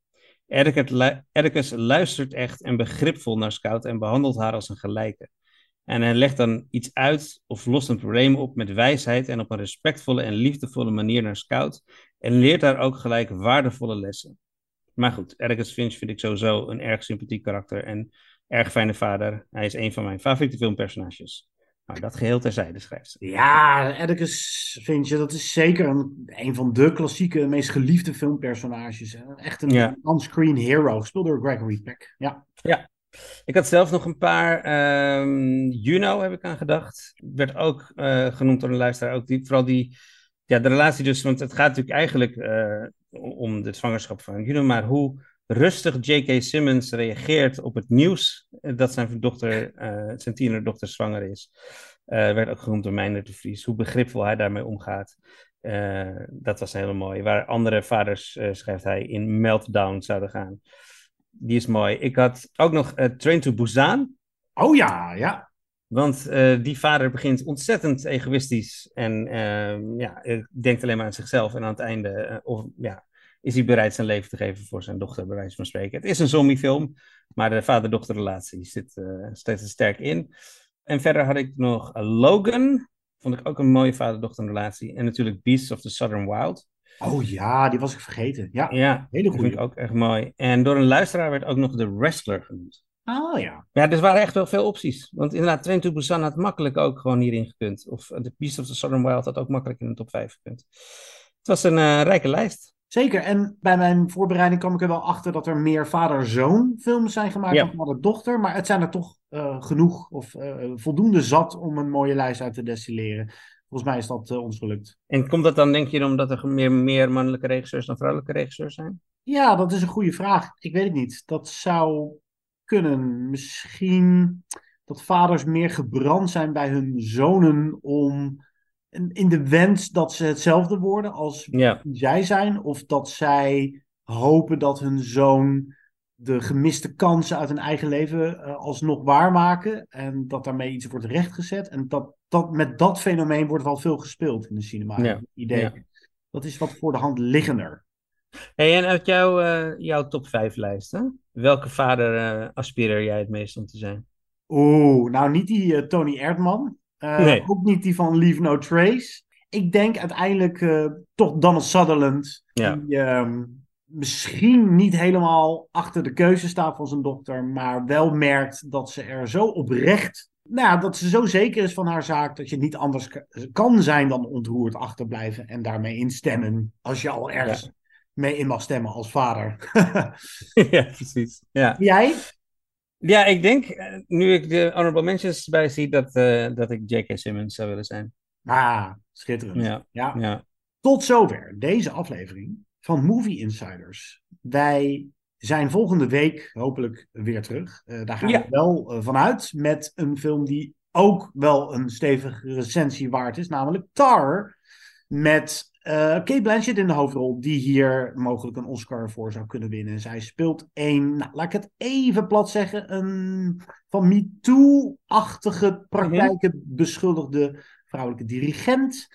Atticus luistert echt en begripvol naar Scout en behandelt haar als een gelijke. En hij legt dan iets uit of lost een probleem op met wijsheid en op een respectvolle en liefdevolle manier naar Scout. En leert haar ook gelijk waardevolle lessen. Maar goed, Atticus Finch vind ik sowieso een erg sympathiek karakter en erg fijne vader. Hij is een van mijn favoriete filmpersonages. Nou, dat geheel terzijde schrijft ze. Ja, Atticus Finch, dat is zeker een, een van de klassieke, meest geliefde filmpersonages. Echt een Ja. on-screen hero, gespeeld door Gregory Peck. Ja. Ja. Ik had zelf nog een paar. ehm, Juno heb ik aan gedacht. Werd ook eh, genoemd door een luisteraar. Ook die, vooral die. Ja, de relatie dus. Want het gaat natuurlijk eigenlijk eh, om de zwangerschap van Juno. Maar hoe rustig J.K. Simmons reageert op het nieuws. eh, dat zijn dochter, eh, zijn tienerdochter zwanger is. werd ook genoemd door Meijner de Vries. Hoe begripvol hij daarmee omgaat. Dat was heel mooi. Waar andere vaders, schrijft hij, in meltdown zouden gaan. Die is mooi. Ik had ook nog eh, Train to Busan. Oh ja, ja. Want eh, die vader begint ontzettend egoïstisch en ehm, ja, eh, denkt alleen maar aan zichzelf. En aan het einde of, ja, is hij bereid zijn leven te geven voor zijn dochter, bij wijze van spreken. Het is een zombiefilm, maar de vader-dochterrelatie zit steeds sterk in. En verder had ik nog Logan, vond ik ook een mooie vader-dochterrelatie. En natuurlijk Beasts of the Southern Wild. Oh ja, die was ik vergeten. Ja, ja hele goede. vind ik ook echt mooi. En door een luisteraar werd ook nog The Wrestler genoemd. Oh ja. Ja, dus er waren echt wel veel opties. Want inderdaad, Train to Busan had makkelijk ook gewoon hierin gekund. Of The Beast of the Southern Wild had ook makkelijk in de top 5 gekund. Het was een uh, rijke lijst. Zeker. En bij mijn voorbereiding kwam ik er wel achter dat er meer vader-zoon films zijn gemaakt Ja. dan vader-dochter. Maar het zijn er toch eh, genoeg of eh, voldoende zat om een mooie lijst uit te destilleren. Volgens mij is dat eh, ons gelukt. En komt dat dan, denk je, omdat er meer, meer mannelijke regisseurs dan vrouwelijke regisseurs zijn? Ja, dat is een goede vraag. Ik weet het niet. Dat zou kunnen. Misschien dat vaders meer gebrand zijn bij hun zonen om in de wens dat ze hetzelfde worden als Ja. zij zijn. Of dat zij hopen dat hun zoon de gemiste kansen uit hun eigen leven eh, alsnog waarmaken. En dat daarmee iets wordt rechtgezet. En dat, dat, met dat fenomeen wordt wel veel gespeeld in de cinema. Ja. Idee. Ja. Dat is wat voor de hand liggender. Hey, en uit jouw, eh, jouw top 5 lijsten, welke vader eh, aspireer jij het meest om te zijn? Oeh, nou niet die Tony Erdman. Nee. Ook niet die van Leave No Trace. Ik denk uiteindelijk toch Donald Sutherland. Ja. Die uh, misschien niet helemaal achter de keuze staat van zijn dochter. Maar wel merkt dat ze er zo oprecht. Nou, dat ze zo zeker is van haar zaak. Dat je niet anders kan zijn dan ontroerd achterblijven. En daarmee instemmen. Als je al ergens ja. mee in mag stemmen als vader. ja, precies. Ja. Jij? Ja, ik denk, nu ik de honorable mentions bij zie, dat, uh, dat ik J.K. Simmons zou willen zijn. Ah, schitterend. Ja. ja. ja. Tot zover deze aflevering van Movie Insiders. Wij zijn volgende week hopelijk weer terug. Uh, daar gaan ja. we wel uh, vanuit met een film die ook wel een stevige recensie waard is, namelijk Tar. Met uh, Kate Blanchett in de hoofdrol, die hier mogelijk een Oscar voor zou kunnen winnen. Zij speelt een, nou, laat ik het even plat zeggen, een van MeToo-achtige praktijken mm -hmm. beschuldigde vrouwelijke dirigent.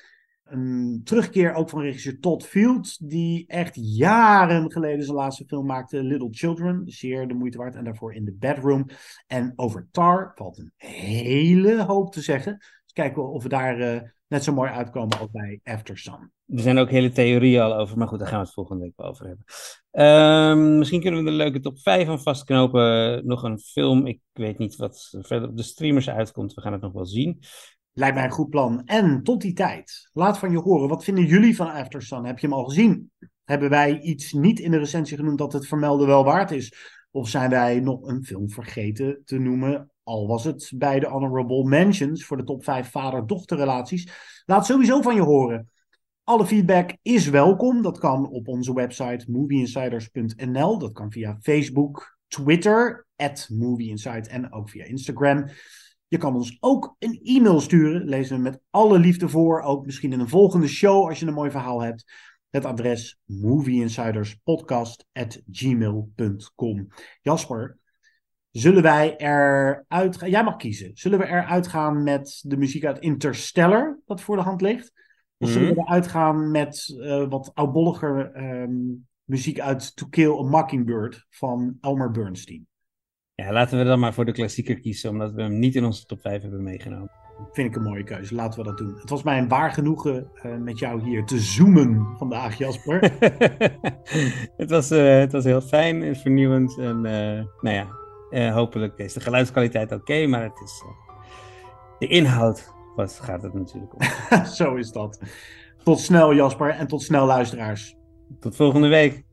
Een terugkeer ook van regisseur Todd Field, die echt jaren geleden zijn laatste film maakte, Little Children. Zeer de moeite waard. En daarvoor in The Bedroom. En over Tar valt een hele hoop te zeggen. Dus kijken we of we daar uh, net zo mooi uitkomen als bij After Sun. Er zijn ook hele theorieën al over, maar goed, daar gaan we het volgende week over hebben. Um, misschien kunnen we een leuke top 5 aan vastknopen. Nog een film, ik weet niet wat verder op de streamers uitkomt. We gaan het nog wel zien. Lijkt mij een goed plan. En tot die tijd, laat van je horen. Wat vinden jullie van After Sun? Heb je hem al gezien? Hebben wij iets niet in de recensie genoemd dat het vermelden wel waard is? Of zijn wij nog een film vergeten te noemen? Al was het bij de honorable mentions voor de top 5 vader-dochterrelaties. Laat sowieso van je horen. Alle feedback is welkom. Dat kan op onze website movieinsiders.nl. Dat kan via Facebook, Twitter, at movieinsight en ook via Instagram. Je kan ons ook een e-mail sturen. Lezen we met alle liefde voor. Ook misschien in een volgende show als je een mooi verhaal hebt. Het adres movieinsiderspodcast.gmail.com. Jasper, zullen wij eruit gaan? Jij mag kiezen. Zullen we eruit gaan met de muziek uit Interstellar, dat voor de hand ligt? Of zullen we eruit gaan met uh, wat oudbolliger um, muziek uit To Kill a Mockingbird van Elmer Bernstein? Ja, laten we dan maar voor de klassieker kiezen, omdat we hem niet in onze top 5 hebben meegenomen. Vind ik een mooie keuze. Laten we dat doen. Het was mij een waar genoegen uh, met jou hier te zoomen vandaag, Jasper. het, was, uh, het was heel fijn en vernieuwend. En uh, nou ja, hopelijk is de geluidskwaliteit oké, okay, maar het is, de inhoud was, gaat het natuurlijk om. Zo is dat. Tot snel Jasper en tot snel luisteraars. Tot volgende week.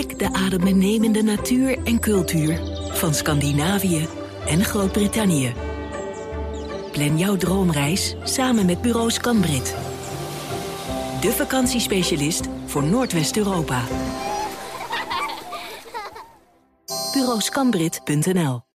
Ontdek de adembenemende natuur en cultuur van Scandinavië en Groot-Brittannië. Plan jouw droomreis samen met Bureau Scanbrit. De vakantiespecialist voor Noordwest-Europa. Bureauscanbrit.nl